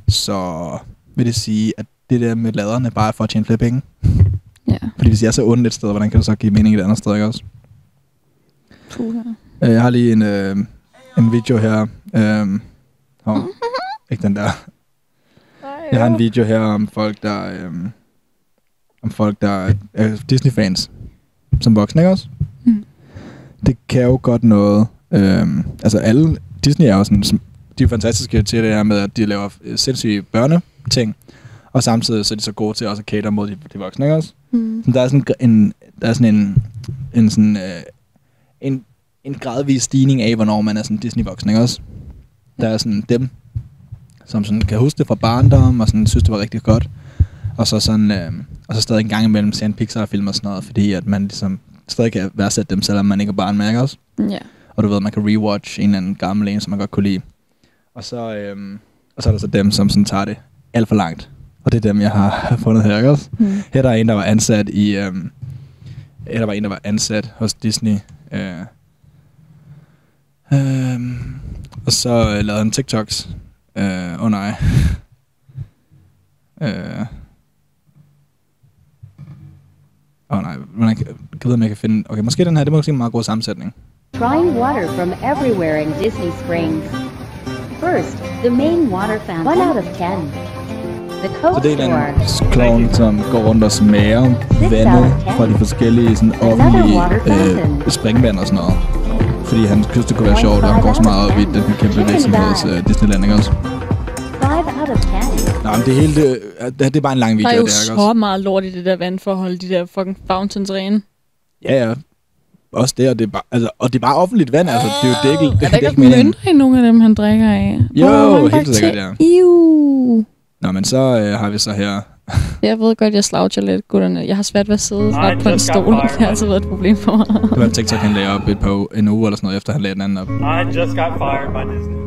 så vil det sige, at det der med laderne bare er for at tjene flere penge? Ja. Fordi hvis jeg er så ondt et sted, hvordan kan det så give mening et andet sted, ikke også? Puh, Øh, Jeg har lige en, øh, en video her. Øh, oh, ikke den der. Jeg har en video her om folk, der, øh, om folk, der er Disney-fans. Som voksne, ikke også? Mm. Det kan jo godt noget. Øh, altså alle, Disney er jo sådan, de er fantastiske til det her med, at de laver øh, sindssyge børneting. Og samtidig så er de så gode til også at cater mod de, de voksne, ikke også? Mm. Så der er sådan en, der er sådan en, en sådan, øh, en, en gradvis stigning af, hvornår man er sådan Disney-voksen, ikke også? Der er sådan dem, som sådan kan huske det fra barndom, og sådan synes, det var rigtig godt. Og så sådan, øh, og så stadig en gang imellem se en Pixar-film og sådan noget, fordi at man ligesom stadig kan værdsætte dem, selvom man ikke er barn med, ikke også? Ja. Og du ved, man kan rewatch en eller anden gammel en, som man godt kunne lide. Og så, øhm, og så er der så dem, som sådan tager det alt for langt. Og det er dem, jeg har fundet her, ikke også? Mm. Her der er en, der var ansat i... Øhm, her der var en, der var ansat hos Disney. Øh, øhm, og så øh, lavede han TikToks. Åh øh, oh nej. øh, Åh oh, nej, hvordan kan, kan jeg vide, om jeg kan finde... Okay, måske den her, det må måske en meget god sammensætning. Trying water from everywhere in Disney Springs. First, the main water fountain. One out of ten. The Så Coke det er en clown, som går rundt og smager vandet fra de forskellige sådan, offentlige øh, springvand og sådan noget. Fordi han synes, det kunne være sjovt, og han går så meget op i den her kæmpe virksomheds uh, Disneyland, ikke også? 5 out of 10. Nå, men det hele, det, det, det er bare en lang Der video, er jo ikke så også? meget lort i det der vand for at holde de der fucking fountains rene. Ja, ja. Også det, og det er bare, altså, og det er bare offentligt vand, altså. Det er jo det er ikke, det, Er det der er ikke mønter i nogle af dem, han drikker af? Jo, mange helt sikkert, ja. Iu. Nå, men så øh, har vi så her... Jeg ved godt, jeg sloucher lidt, gutterne. Jeg har svært ved at sidde Nej, ret på en stol. fired. Det har altid været et problem for mig. Det var en TikTok, han lagde op et par, en uge eller sådan noget, efter han lagde den anden op. I just got fired by Disney.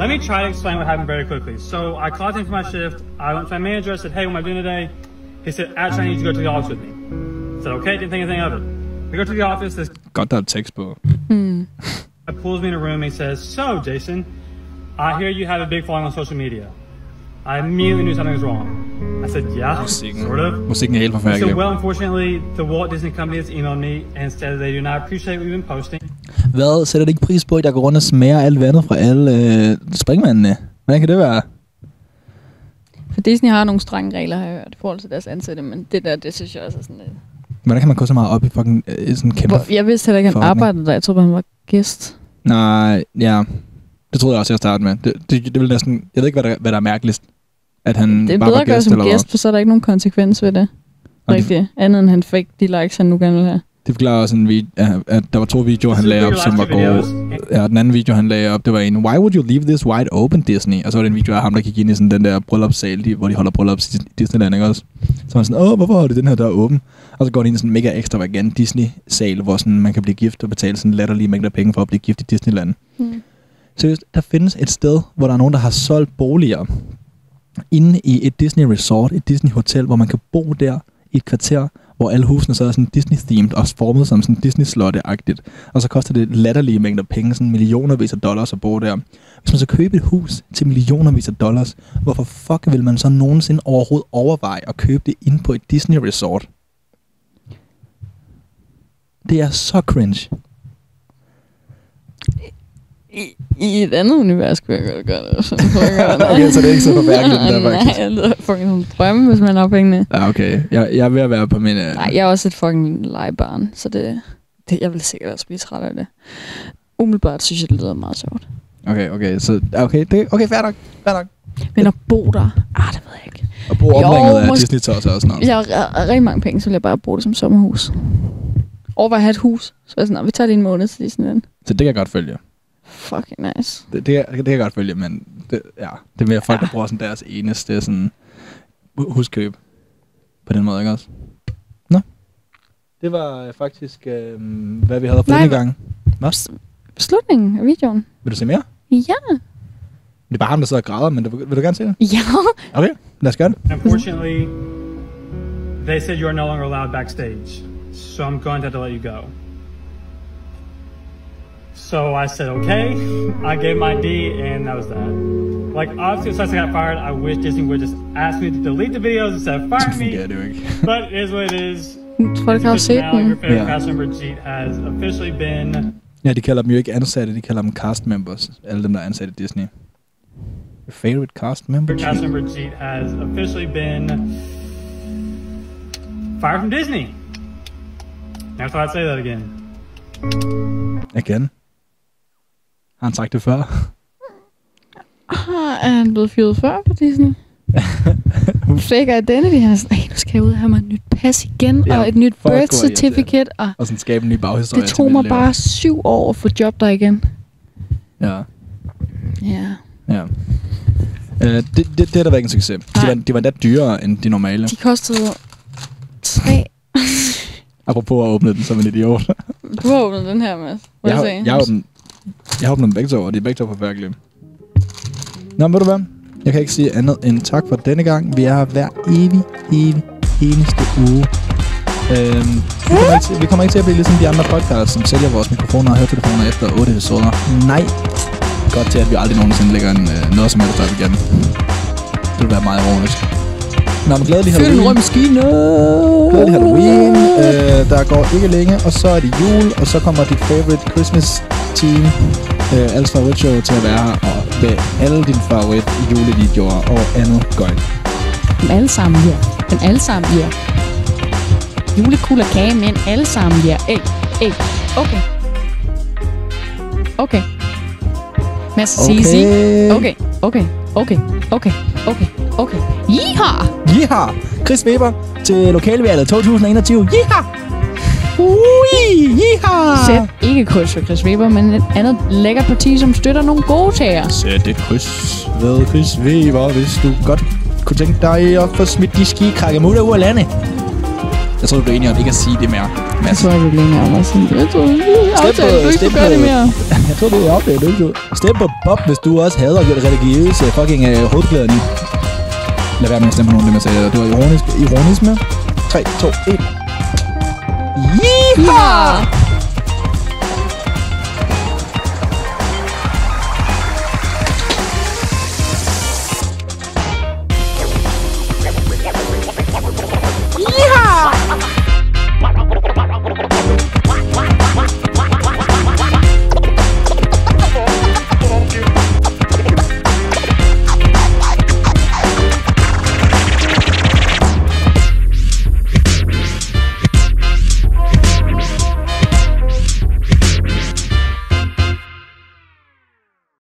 Let me try to explain what happened very quickly. So I clocked in for my shift. I went to my manager. I said, "Hey, what am I doing today?" He said, "Actually, I need you to go to the office with me." I said, "Okay." Didn't think anything of it. We go to the office. This Godt, der er tekst på. Hmm. pulls me in a room. He says, "So, Jason, I hear you have a big following on social media." I immediately knew something was wrong. I said, "Yeah, sort of." Musikken er helt He forfærdelig. said, "Well, unfortunately, the Walt Disney Company has emailed me and said they do not appreciate what you've been posting." Hvad sætter det ikke pris på, at jeg går rundt og smager alt vandet fra alle øh, springvandene? Hvordan kan det være? For Disney har nogle strenge regler, har jeg hørt, i forhold til deres ansatte, men det der, det synes jeg også er sådan lidt... Hvordan kan man gå så meget op i fucking øh, sådan en kæmpe... Hvor, jeg vidste heller ikke, han arbejdede der. Jeg troede, han var gæst. Nej, ja. Det troede jeg også, jeg startede med. Det, det, det vil næsten... Jeg ved ikke, hvad der, hvad der er mærkeligst. At han Det er bare bedre var at gøre gæst, som gæst, for så er der ikke nogen konsekvens ved det. Og det- Rigtigt. Andet end han fik de likes, han nu gerne vil have. Det forklarer også en video, at der var to videoer, han lagde op, som var gode. Ja, den anden video, han lagde op, det var en, Why would you leave this wide open, Disney? Og så var det en video af ham, der gik ind i sådan den der bryllupssal, de, hvor de holder bryllup i Disneyland, ikke også? Så var han sådan, åh, hvorfor har det den her der åben? Og så går de ind i sådan en mega ekstravagant Disney-sal, hvor sådan, man kan blive gift og betale sådan latterlige mængder penge for at blive gift i Disneyland. Mm. Seriøst, der findes et sted, hvor der er nogen, der har solgt boliger inde i et Disney Resort, et Disney Hotel, hvor man kan bo der i et kvarter, hvor alle husene så er sådan Disney-themed og formet som sådan Disney-slotte-agtigt. Og så koster det latterlige mængder penge, sådan millionervis af dollars at bo der. Hvis man så køber et hus til millionervis af dollars, hvorfor fuck vil man så nogensinde overhovedet overveje at købe det ind på et Disney Resort? Det er så cringe. I, I et andet univers kunne jeg godt gøre det. Så det. Okay, så det er ikke så forfærdeligt, den der, Nej, faktisk. jeg lyder fucking som drømme, hvis man har pengene. Ja, okay. Jeg, jeg er ved at være på min... Uh... Nej, jeg er også et fucking legebarn, så det, det, jeg vil sikkert også blive træt af det. Umiddelbart synes jeg, det lyder meget sjovt. Okay, okay. Så, okay, det, okay, fair nok. Fair nok. Men at bo der, ah, det ved jeg ikke. Og bo omringet af Disney tosser og sådan noget. Hvis jeg har rigtig mange penge, så vil jeg bare bruge det som sommerhus. Overvej at have et hus. Så er jeg sådan, "Nå, vi tager lige en måned til Disneyland. Så det kan jeg godt følge. Fucking nice. Det, det, det kan jeg godt følge, men det, ja, det er mere folk, der bruger sådan deres eneste sådan, hu- huskøb. På den måde, ikke også? Nå. Det var øh, faktisk, øh, hvad vi havde for Nej, denne gang. Hvad? Slutningen af videoen. Vil du se mere? Ja. Det er bare ham, der sidder og græder, men du, vil du gerne se det? Ja. Okay, lad os gøre det. Unfortunately, they said you are no longer allowed backstage, so I'm going to have to let you go. So I said, okay. I gave my D, and that was that. Like, obviously, since I got fired, I wish Disney would just ask me to delete the videos instead of fire me. fungerer det jo ikke. but it is what it is. Folk har jo set Now, your favorite Ja. cast member, Jeet, has officially been Ja, de kalder dem jo ikke ansatte, de kalder dem cast members. Alle dem, der er ansat i Disney. Your favorite cast member? Your cast member Jeet has officially been fired from Disney. Never thought I'd say that again. Igen. Har han sagt det før? Er han blevet fyret før på Disney? Fake identity. Han er sådan, "Ej, nu skal jeg ud og have mig et nyt pas igen, Ja, og et nyt birth certificate, og Og sådan skabe en ny baghistorie det tog mig liv. bare syv år at få job der igen. Ja. Ja. Ja. Uh, det, det, det har der været ikke en succes. De var, de var endda dyrere end de normale. De kostede tre. Apropos at åbne den som en idiot. Du har åbnet den her, Mads. Må jeg, har, se? jeg, har åbnet, jeg har åbnet dem begge to, og de er begge to forfærdelige. Nå, men ved du hvad? Jeg kan ikke sige andet end tak for denne gang. Vi er her hver evig, evig, eneste uge. Øhm, vi, kommer ikke til, vi kommer ikke til at blive ligesom de andre podcasts, som sælger vores mikrofoner og høretelefoner efter 8 episoder. Nej. Godt til, at vi aldrig nogensinde lægger en, øh, noget som helst op igen. Det vil være meget ironisk. Nå, men glædelig Fyld en Halloween. rømmaskine. Glædelig Halloween. Øh, der går ikke længe, og så er det jul, og så kommer dit favorite Christmas team, øh, alles favoritshow, til at være her, og med alle dine favorit julevideoer og andet gøjt. Dem alle sammen, ja. Dem alle sammen, ja. Julekugler kage, men alle sammen, ja. Ey, ey. Okay. Okay. Mads, Okay. Okay, okay, okay, okay, okay, okay. Yeehaw! Yeehaw! Chris Weber til lokalvalget 2021. Yeehaw! Ui! Yeehaw! Sæt ikke kryds for Chris Weber, men et andet lækkert parti, som støtter nogle gode tager. Sæt et kryds ved Chris Weber, hvis du godt kunne tænke dig at få smidt de ski krakkemutter ud af landet. Jeg tror, du blev enig om ikke at sige det mere. Jeg tror, jeg bliver enige om at sige det. Jeg tror, du ikke gøre det mere. Jeg tror, det er opdaget. Du Stem på Bob, hvis du også hader religiøse fucking uh, hovedklæder nu. Lad være med at stemme på nogen af dem, jeg sagde. Det var ironisk. Ironisme. 3, 2, 1. Yeehaw! Yeehaw!